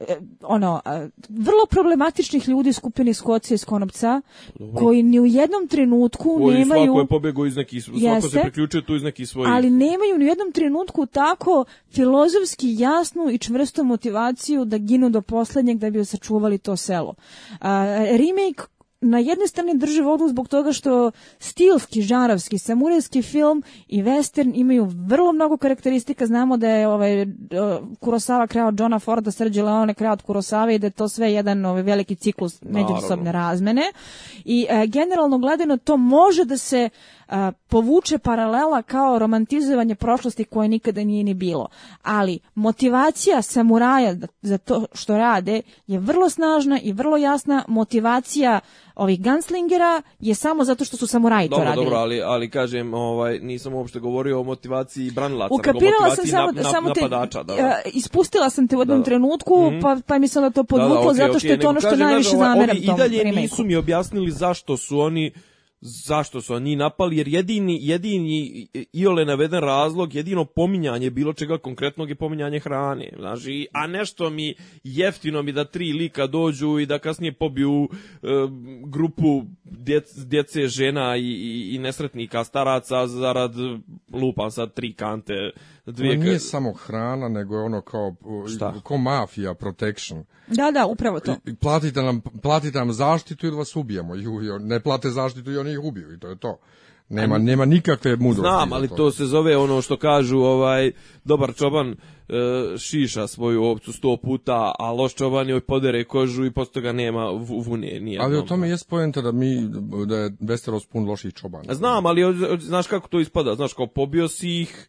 e, ono vrlo problematičnih ljudi iz Skocije iz Konopca Dobro. koji ni u jednom trenutku koji nemaju svako je pobegao iz nekih svako jeste, se priključio tu iz nekih svojih ali nemaju ni u jednom trenutku tako filozofski jasnu i čvrstu motivaciju da ginu do poslednjeg da bi sačuvali to selo. A, remake na jedne strane drže vodu zbog toga što stilski, žaravski, samurajski film i western imaju vrlo mnogo karakteristika. Znamo da je ovaj, uh, Kurosawa kreao Johna Forda, Srđe Leone krao od Kurosava i da je to sve jedan ovaj, veliki ciklus međusobne razmene. I a, eh, generalno gledano to može da se povuče paralela kao romantizovanje prošlosti koje nikada nije ni bilo. Ali motivacija samuraja da, za to što rade je vrlo snažna i vrlo jasna. Motivacija ovih gunslingera je samo zato što su samuraji dobro, to radili. Dobro, ali, ali kažem, ovaj, nisam uopšte govorio o motivaciji branilaca, Ukapirala sam samo, nap, nap, samo te, napadača. Da, da. E, ispustila sam te u jednom da, da. trenutku, mm -hmm. pa, pa mi sam da to podvuklo, da, da, okay, zato što okay, je to ono što kažem, najviše ovaj, zameram. Ovi i dalje nisu mi objasnili zašto su oni zašto su oni napali, jer jedini, jedini iole naveden razlog, jedino pominjanje bilo čega konkretnog je pominjanje hrane, Znači, a nešto mi jeftino mi da tri lika dođu i da kasnije pobiju e, grupu djec, djece, žena i, i, i nesretnika staraca zarad lupa sa tri kante dvije... nije samo hrana, nego je ono kao, Šta? kao mafija, protection. Da, da, upravo to. I, platite, nam, platite nam zaštitu ili vas ubijamo. I, ne plate zaštitu i oni ih ubiju i to je to. Nema, nema nikakve mudrosti. Znam, ali to se zove ono što kažu ovaj dobar čoban e, šiša svoju opcu sto puta, a loš čoban joj podere kožu i posto ga nema vune. Nije ali o tome je spojenta da mi da je Westeros pun loših čobana. Znam, ali znaš kako to ispada, znaš kao pobio si ih,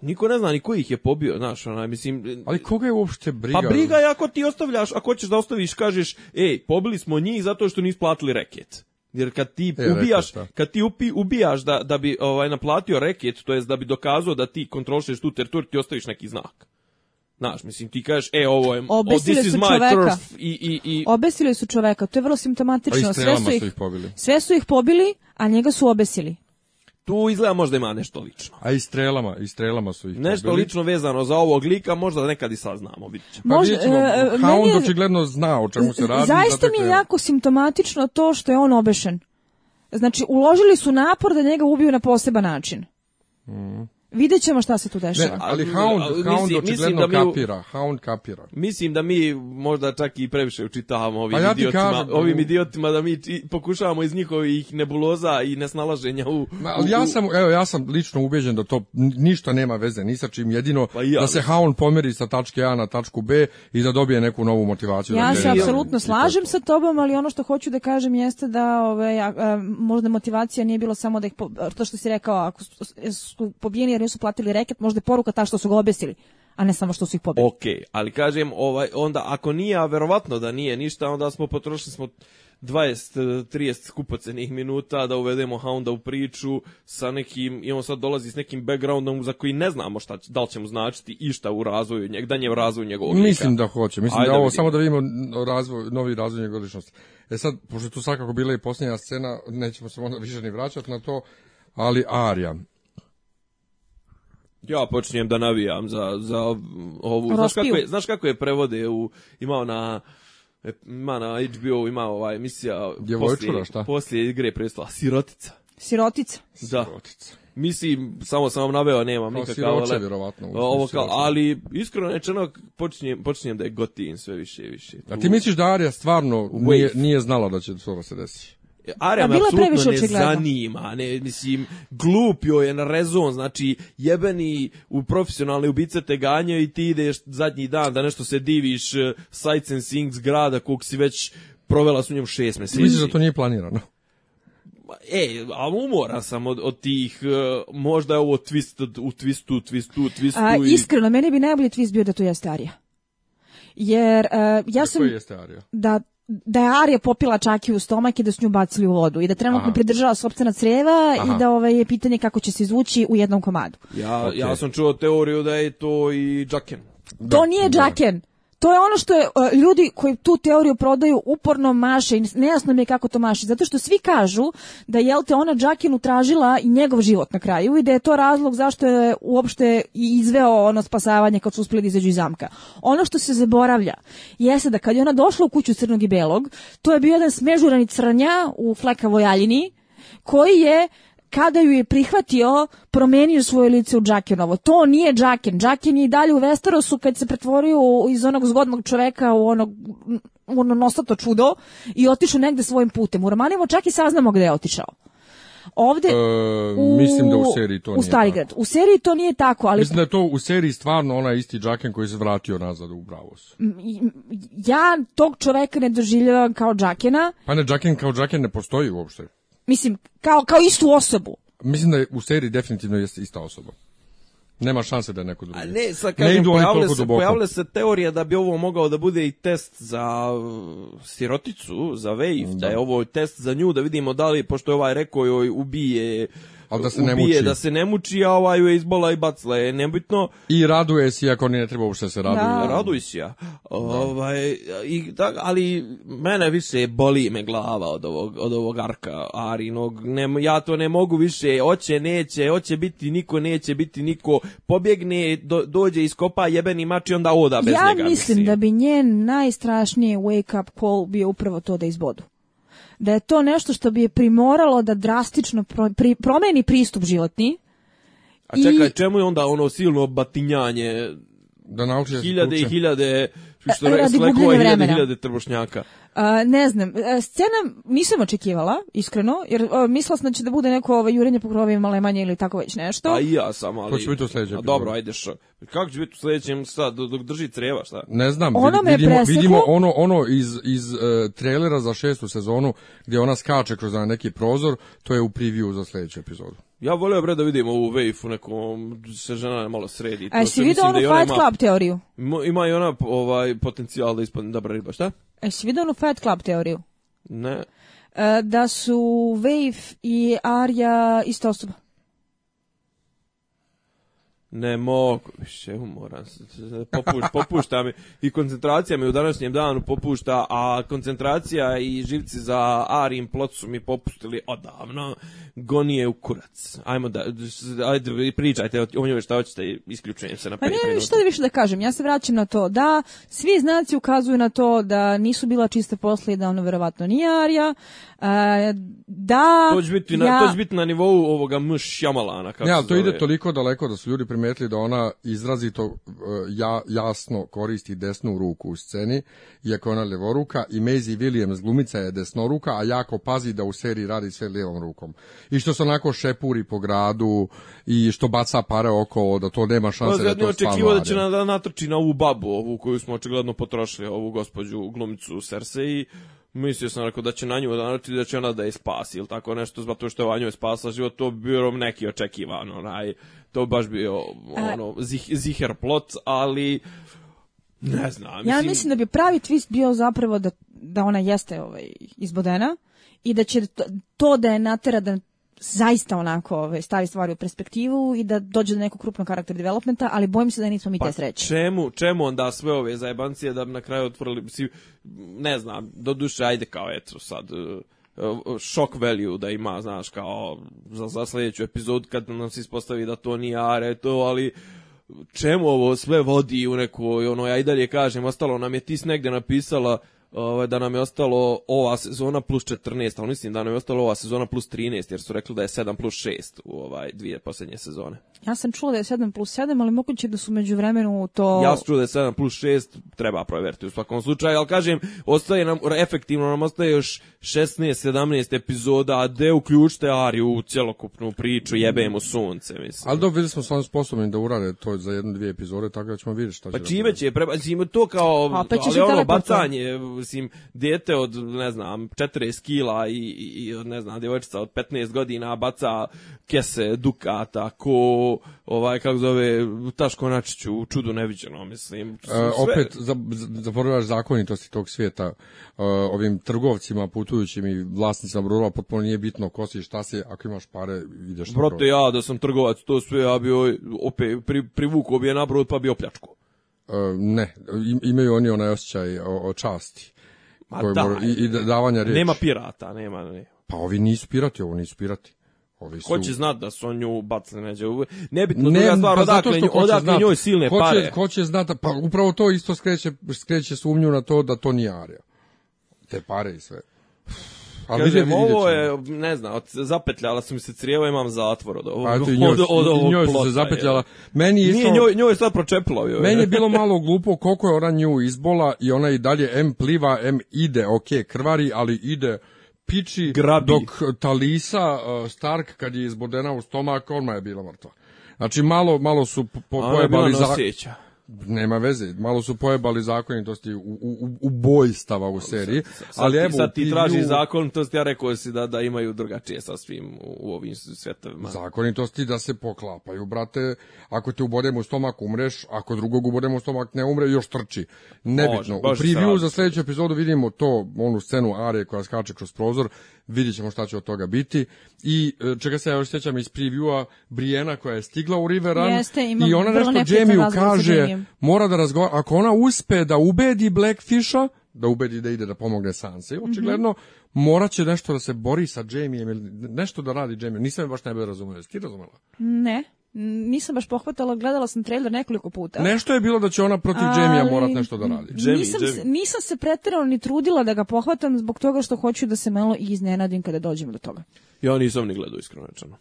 Niko ne zna ni koji ih je pobio, znaš, ona, mislim... Ali koga je uopšte briga? Pa briga je ako ti ostavljaš, ako hoćeš da ostaviš, kažeš, ej, pobili smo njih zato što nisu platili reket. Jer kad ti e, ubijaš, da. kad ti upi, ubijaš da, da bi ovaj, naplatio reket, to jest da bi dokazao da ti kontrolišeš tu teritoriju, ti ostaviš neki znak. Znaš, mislim, ti kažeš, e, ovo je, Obesili oh, this is my čoveka. turf. I, i, i... Obesili su čoveka, to je vrlo simptomatično. Sve su, ih, su ih pobili. sve su ih pobili, a njega su obesili tu izgleda možda ima nešto lično. A i strelama, i strelama su ih Nešto bili. lično vezano za ovog lika, možda da nekad i saznamo, vidit ćemo. Pa možda, ćemo, e, e Hound je... očigledno zna o čemu se radi. Zaista mi je jako simptomatično to što je on obešen. Znači, uložili su napor da njega ubiju na poseban način. Mhm. Vidjet ćemo šta se tu dešava. Ne, ali Hound, Hound mislim, očigledno da kapira. Hound kapira. Mislim da mi možda čak i previše učitavamo ovim, pa ja idiotima, kažem, ovim idiotima, da mi pokušavamo iz njihovih nebuloza i nesnalaženja u... Ma, ali u, ja sam, evo, ja sam lično ubeđen da to ništa nema veze ni sa čim, jedino pa ja, da se Hound pomeri sa tačke A na tačku B i da dobije neku novu motivaciju. Ja da se apsolutno slažem to. sa tobom, ali ono što hoću da kažem jeste da ove, a, a, možda motivacija nije bilo samo da ih, po, to što si rekao, ako su pobijeni nisu platili reket, možda je poruka ta što su ga obesili a ne samo što su ih pobili. Ok, ali kažem, ovaj, onda ako nije, a verovatno da nije ništa, onda smo potrošili smo 20-30 e, skupocenih minuta da uvedemo Hounda u priču sa nekim, i on sad dolazi s nekim backgroundom za koji ne znamo šta, da li će mu značiti šta u razvoju, njeg, danjem razvoju njegovog Mislim da hoće, mislim Ajde da ovo, vidim. samo da vidimo razvoj, novi razvoj njegovog ličnosti. E sad, pošto tu svakako bila i posljednja scena, nećemo se onda više ni vraćati na to, ali Arija, Ja počinjem da navijam za, za ovu... Rospiju. Znaš kako, je, znaš kako je prevode u, imao na... Ima na HBO, ima ova emisija poslije, šta? poslije igre predstava Sirotica. Sirotica? Da. Sirotica. Mislim, samo sam vam naveo, nemam kao nikakav... Kao siroče, vjerovatno. Ovo kao, ali iskreno rečeno počinjem, počinjem da je gotin sve više i više. Tu... A ti misliš da Arija stvarno nije, nije znala da će to se desiti? Arija me apsolutno ne zanima, ne, mislim, glupio je na rezon, znači jebeni u profesionalne ubice te ganjaju i ti ideš zadnji dan da nešto se diviš eh, sights and things grada kog si već provela s njom šest meseci. Misliš da to nije planirano? E, a umoran sam od, od tih, uh, možda je ovo twist u twistu, twistu, twistu. A, i... Iskreno, meni bi najbolji twist bio da to je starija. Jer uh, ja Kako sam... Je starija? Da, da je Arija popila čaki u stomak i da su nju bacili u vodu i da trenutno Aha. pridržava sopstvena creva Aha. i da ovaj, je pitanje kako će se izvući u jednom komadu. Ja, okay. ja sam čuo teoriju da je to i Džaken. Da, to nije da. Džaken. Da. To je ono što je uh, ljudi koji tu teoriju prodaju uporno maše i nejasno mi je kako to maše, zato što svi kažu da je te ona Đakinu tražila i njegov život na kraju i da je to razlog zašto je uopšte izveo ono spasavanje kad su uspeli da izađu iz zamka. Ono što se zaboravlja jeste da kad je ona došla u kuću Crnog i Belog, to je bio jedan smežurani crnja u flekavoj aljini koji je kada ju je prihvatio, promenio svoje lice u Džakinovo. To nije Džaken. Džaken je i dalje u Vesterosu kad se pretvorio iz onog zgodnog čoveka u onog ono nosato čudo i otišao negde svojim putem. U romanima čak i saznamo gde je otišao. Ovde e, u, mislim da u seriji to u nije Starigrad. Tako. U seriji to nije tako, ali mislim da je to u seriji stvarno ona isti Džaken koji se vratio nazad u Bravos. Ja tog čoveka ne doživljavam kao Džakena. Pa ne Džaken kao Džaken ne postoji uopšte. Mislim, kao, kao istu osobu. Mislim da je u seriji definitivno jeste ista osoba. Nema šanse da je neko drugi. A ne, sad kažem, ne pojavlja, se, pojavlja se teorija da bi ovo mogao da bude i test za uh, siroticu, za Wave, da. da je ovo test za nju, da vidimo da li, pošto je ovaj rekao joj ubije ali da se ubije, ne muči. da se ne muči, a ovaj je izbola i bacla, je, nebitno. I raduje se, ako ne treba uopšte da se raduje. Da. Raduj se ja. Ovaj, i, da, ali mene više boli me glava od ovog, od ovog arka Arinog. Ne, ja to ne mogu više, oće neće, oće biti niko, neće biti niko. Pobjegne, do, dođe, iskopa jebeni mač i onda oda bez ja njega. Ja mislim da bi njen najstrašniji wake up call bio upravo to da izbodu da je to nešto što bi je primoralo da drastično pro, pri, promeni pristup životni. A čekaj, I... čemu je onda ono silno batinjanje da nauči da hiljade i hiljade što je [LAUGHS] slekova hiljade, hiljade trbošnjaka. A, ne znam, e, scena nisam očekivala, iskreno, jer a, mislila sam da će da bude neko ovo, ovaj, jurenje po male manje ili tako već nešto. A i ja sam, ali... To će biti u sledećem. Dobro, ajde šo. Kako će biti u sledećem sad, dok drži creva, šta? Ne znam, ono vid, vidimo, vidimo ono, ono iz, iz uh, e, trejlera za šestu sezonu, gdje ona skače kroz neki prozor, to je u preview za sledeću epizodu. Ja voleo bre da vidim ovu wave u nekom se žena malo sredi. A si vidio ono da Fight ima, Club teoriju? Ima i ona ovaj taj potencijal da ispadne dobra riba, šta? E, si vidio onu Fight Club teoriju? Ne. E, da su Wave i Arya ista osoba. Ne mogu, više umoran Popuš, popušta mi. I koncentracija mi u današnjem danu popušta, a koncentracija i živci za Arim plot su mi popustili odavno. Gonije u kurac. Ajmo da, ajde, pričajte o njoj šta hoćete i isključujem se na pa pet minuta. Ne, šta da više da kažem, ja se vraćam na to da svi znaci ukazuju na to da nisu bila čiste posle i da ono verovatno nije Arija. E, da, to će biti, ja... biti, na, nivou ovoga mš Jamalana. Kako ja, to ide toliko daleko da su ljudi primjerili primetili da ona izrazito e, ja, jasno koristi desnu ruku u sceni, iako ona levoruka i Maisie Williams glumica je desnoruka, a jako pazi da u seriji radi sve levom rukom. I što se onako šepuri po gradu i što baca pare oko, da to nema šanse da, da to stvarno da će na, da natrči na ovu babu, ovu koju smo očigledno potrošili, ovu gospođu glumicu Cersei, Mislio sam rekao da će na nju da naročiti da će ona da je spasi ili tako nešto, zato što je ova njoj spasla život, to bi bio neki očekivan onaj, to baš bio ono, zih, ziher plot, ali ne znam. Mislim... Ja mislim da bi pravi twist bio zapravo da, da ona jeste ovaj, izbodena i da će to, da je natera da zaista onako ove, ovaj, stavi stvari u perspektivu i da dođe do nekog krupnog karakter developmenta, ali bojim se da nismo mi pa te sreće. Čemu, čemu onda sve ove zajebancije da bi na kraju otvorili, ne znam, do duše, ajde kao eto sad, shock value da ima, znaš, kao za, za sljedeću epizodu kad nam se ispostavi da to nije are, to, ali čemu ovo sve vodi u nekoj, ono, ja i dalje kažem, ostalo nam je tis negde napisala ovaj, da nam je ostalo ova sezona plus 14, ali mislim da nam je ostalo ova sezona plus 13, jer su rekli da je 7 plus 6 u ovaj dvije posljednje sezone. Ja sam čula da je 7 plus 7, ali moguće da su među vremenu to... Ja sam čula da je 7 plus 6, treba proveriti u svakom slučaju, ali kažem, ostaje nam, efektivno nam ostaje još 16-17 epizoda, a de uključite Ariju u celokupnu priču, jebemo sunce, mislim. Ali do, bili smo stvarno sposobni da urade to za jednu, dvije epizode, tako da ćemo vidjeti šta će... Pa da čime će, preba, to kao, a, pa ali ono, bacanje mislim, dijete od, ne znam, 40 kila i, i, ne znam, djevojčica od 15 godina baca kese, dukata, ko, ovaj, kako zove, Taško Načiću, čudu neviđeno, mislim. E, sve... E, opet, zaboravljaš zakonitosti tog svijeta, e, ovim trgovcima, putujućim i vlasnicima brula, potpuno nije bitno ko si, šta si, ako imaš pare, ideš na brod. ja da sam trgovac, to sve, ja bi, opet, pri, privukao bi je na brod, pa bi opljačko. E, ne, imaju oni onaj osjećaj o, o časti Ma da, mora, i, i da- davanja riječi. Nema pirata, nema. Ne. Pa ovi nisu pirati, ovo nisu pirati. Ovi su... Ko će znat da su on nju bacili neđe? Nebitno, ne, druga stvar, pa odakle, odakle njoj silne ko će, pare. Ko će znat, da- pa upravo to isto skreće, skreće sumnju na to da to nije Arija. Te pare i sve ali Kažem, ovo je, ne znam, zapetljala su mi se crijeva, imam zatvor od ovog, Ajde, pa njoj, od, od ovog njoj plota, se zapetljala. Je. Meni je Nije, njoj, njoj je sad pročepila. Joj. Meni je bilo malo glupo koliko je ona nju izbola i ona i dalje M pliva, M ide, ok, krvari, ali ide piči, Grabi. dok Talisa e, Stark kad je izbodena u stomak, ona je bila mrtva. Znači malo, malo su po, pojebali... Ona je bila nema veze, malo su pojebali zakonitosti u, u, u bojstava u seriji, sad, sad, ali evo... Sad ti traži u... zakonitosti, ja rekao si da, da imaju drugačije sa svim u, u ovim svetovima. Zakonitosti da se poklapaju, brate, ako te ubodemo u stomak umreš, ako drugog ubodemo u stomak ne umre, još trči. Nebitno, Može, u preview za sledeću epizodu vidimo to, onu scenu Are koja skače kroz prozor, vidjet ćemo šta će od toga biti. I e, čega se ja još sjećam iz previewa, Brijena koja je stigla u Riveran Jeste, i ona nešto Jamie kaže, mora da razgovara, ako ona uspe da ubedi Blackfisha, da ubedi da ide da pomogne Sansi, mhm. očigledno mm -hmm. morat će nešto da se bori sa Jamie'em ili nešto da radi Jamie. Nisam baš najbolje razumela. Jesi ti razumela? Ne nisam baš pohvatala, gledala sam trailer nekoliko puta. Nešto je bilo da će ona protiv jamie morat nešto da radi. Jamie, nisam, Jamie. Se, nisam se pretjerano ni trudila da ga pohvatam zbog toga što hoću da se malo iznenadim kada dođem do toga. Ja nisam ni gledao iskreno rečeno.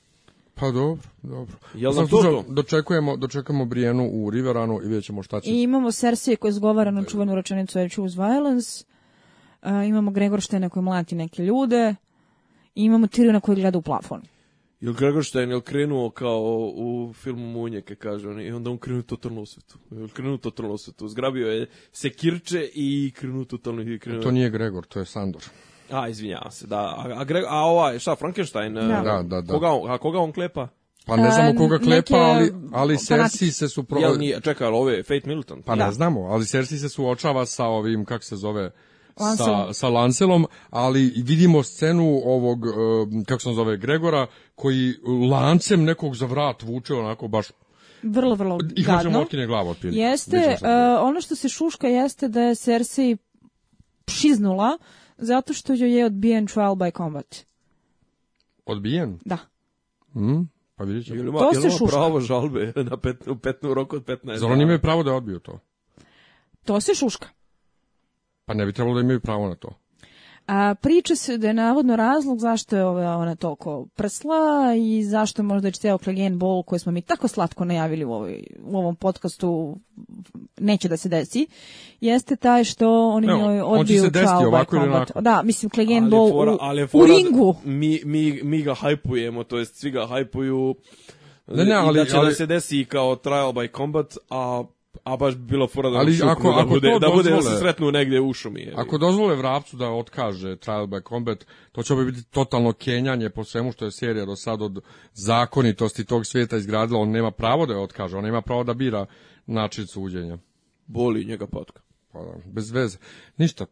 Pa dobro, dobro. Ja pa nam to to? Dočekujemo, dočekamo Brijenu u Riveranu i vidjet ćemo šta će. I imamo Cersei koja izgovara na čuvenu rečenicu I choose violence. Uh, imamo Gregorštena koji mlati neke ljude. I imamo Tyriona koji gleda u plafon. Jel Gregorštajn je krenuo kao u filmu Munjeke, kaže on, i onda on krenuo totalno u svetu. Jel krenuo totalno u svetu. Zgrabio je sekirče i krenuo totalno i krenuo. To nije Gregor, to je Sandor. A, izvinjavam se, da. A, a, Greg, a ovaj, šta, Frankenstein? Da, da, da. da. Koga on, a koga on klepa? Pa ne znamo koga klepa, ali, ali Cersei se su... Pro... Jel nije, čekaj, ali ovo je Fate Militant. Pa ne da. znamo, ali Cersei se suočava sa ovim, kako se zove, sa, sa Lancelom, ali vidimo scenu ovog, e, kako se zove, Gregora, koji lancem nekog za vrat vuče onako baš vrlo, vrlo I gadno. I glavu otpili. Jeste, uh, ono što se šuška jeste da je Cersei šiznula zato što joj je odbijen trial by combat. Odbijen? Da. Mm, pa vidjet ćemo. To se šuška. pravo žalbe [LAUGHS] na pet, u, pet, u roku od 15 dana? Zar oni imaju pravo da odbiju to? To se šuška. Pa ne bi trebalo da imaju pravo na to. A priča se da je navodno razlog zašto je ova ona toliko prsla i zašto je možda će Klagen bol koji smo mi tako slatko najavili u, ovoj, u ovom podcastu neće da se desi, jeste taj što oni no, njoj odbiju on desiti, ovako ili onako. Da, mislim Klagen bol u, u, da ringu. Mi, mi, mi ga hajpujemo, to jest svi ga hajpuju ne, ne, ali, da će da ali, da se desi kao trial by combat, a a baš bi bilo fora da Ali ako, da ako bude, to da bude dozvole, da se sretnu negde u šumi. Je. Ako dozvole Vrapcu da otkaže Trial by Combat, to će biti totalno kenjanje po svemu što je serija do sad od zakonitosti tog svijeta izgradila. On nema pravo da je otkaže, on nema pravo da bira način suđenja. Boli njega potka ono, bez veze. Ništa,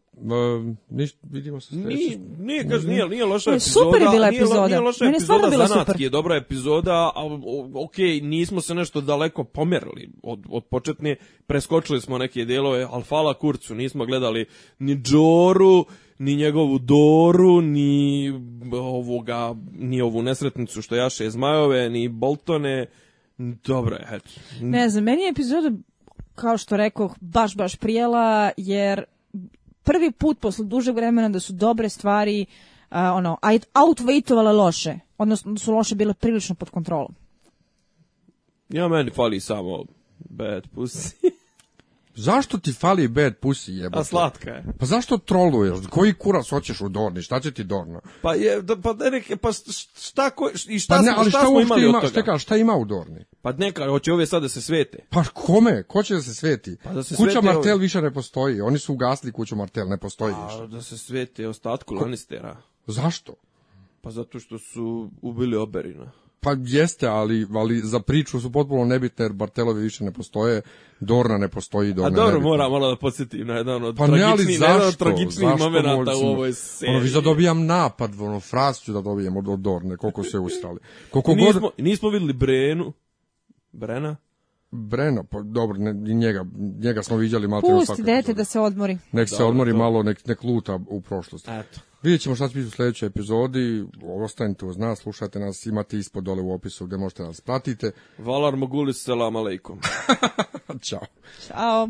ništa vidimo se sledeće. Nije, nije, kaži, nije, nije loša ne, epizoda. Super je bila epizoda. Nije, nije loša Mene epizoda, bila zanatski super. je dobra epizoda, a ok, nismo se nešto daleko pomerili od, od početne, preskočili smo neke delove, ali fala kurcu, nismo gledali ni Džoru, ni njegovu Doru, ni ovoga, ni ovu nesretnicu što jaše iz Majove, ni Boltone, Dobro, je, eto. Ne znam, meni je epizoda kao što rekoh, baš, baš prijela, jer prvi put posle dužeg vremena da su dobre stvari uh, ono, outweightovale loše, odnosno da su loše bile prilično pod kontrolom. Ja meni fali samo bad pussy. [LAUGHS] Zašto ti fali bad pussy jebote? A slatka je. Pa zašto troluješ? Koji kurac hoćeš u Dorni? Šta će ti Dorna? Pa je da, pa ne, pa šta ko, i šta, pa ne, ali šta, šta smo imali ima, od toga? Šta, šta ima u Dorni? Pa neka, hoće ove sad da se svete. Pa kome? Ko će da se sveti? Pa da se Kuća Martel više ne postoji. Oni su ugasli kuću Martel, ne postoji A, više. da se svete ostatku Ko... Lannistera. Zašto? Pa zato što su ubili Oberina. Pa jeste, ali, ali za priču su potpuno nebitne, jer Bartelovi više ne postoje, Dorna ne postoji, Dorna A dobro, mora malo da podsjetim na jedan od pa tragičnijih ne, ali zašto, od tragičnijih momenta u ovoj seriji. Ono, vi da dobijam napad, ono, fras da dobijem od, od Dorne, koliko se ustrali. Koliko nismo, god... nismo videli Brenu, Brena, Breno, pa dobro, ne, njega, njega smo viđali malo. Pusti dete da se odmori. Nek se dobro, odmori dobro. malo, nek, nek luta u prošlosti. Eto. Vidjet ćemo šta će biti u sledećoj epizodi. Ostanite uz nas, slušajte nas, imate ispod dole u opisu gde možete nas pratite. Valar Mogulis, selam aleikum. [LAUGHS] Ćao. Ćao.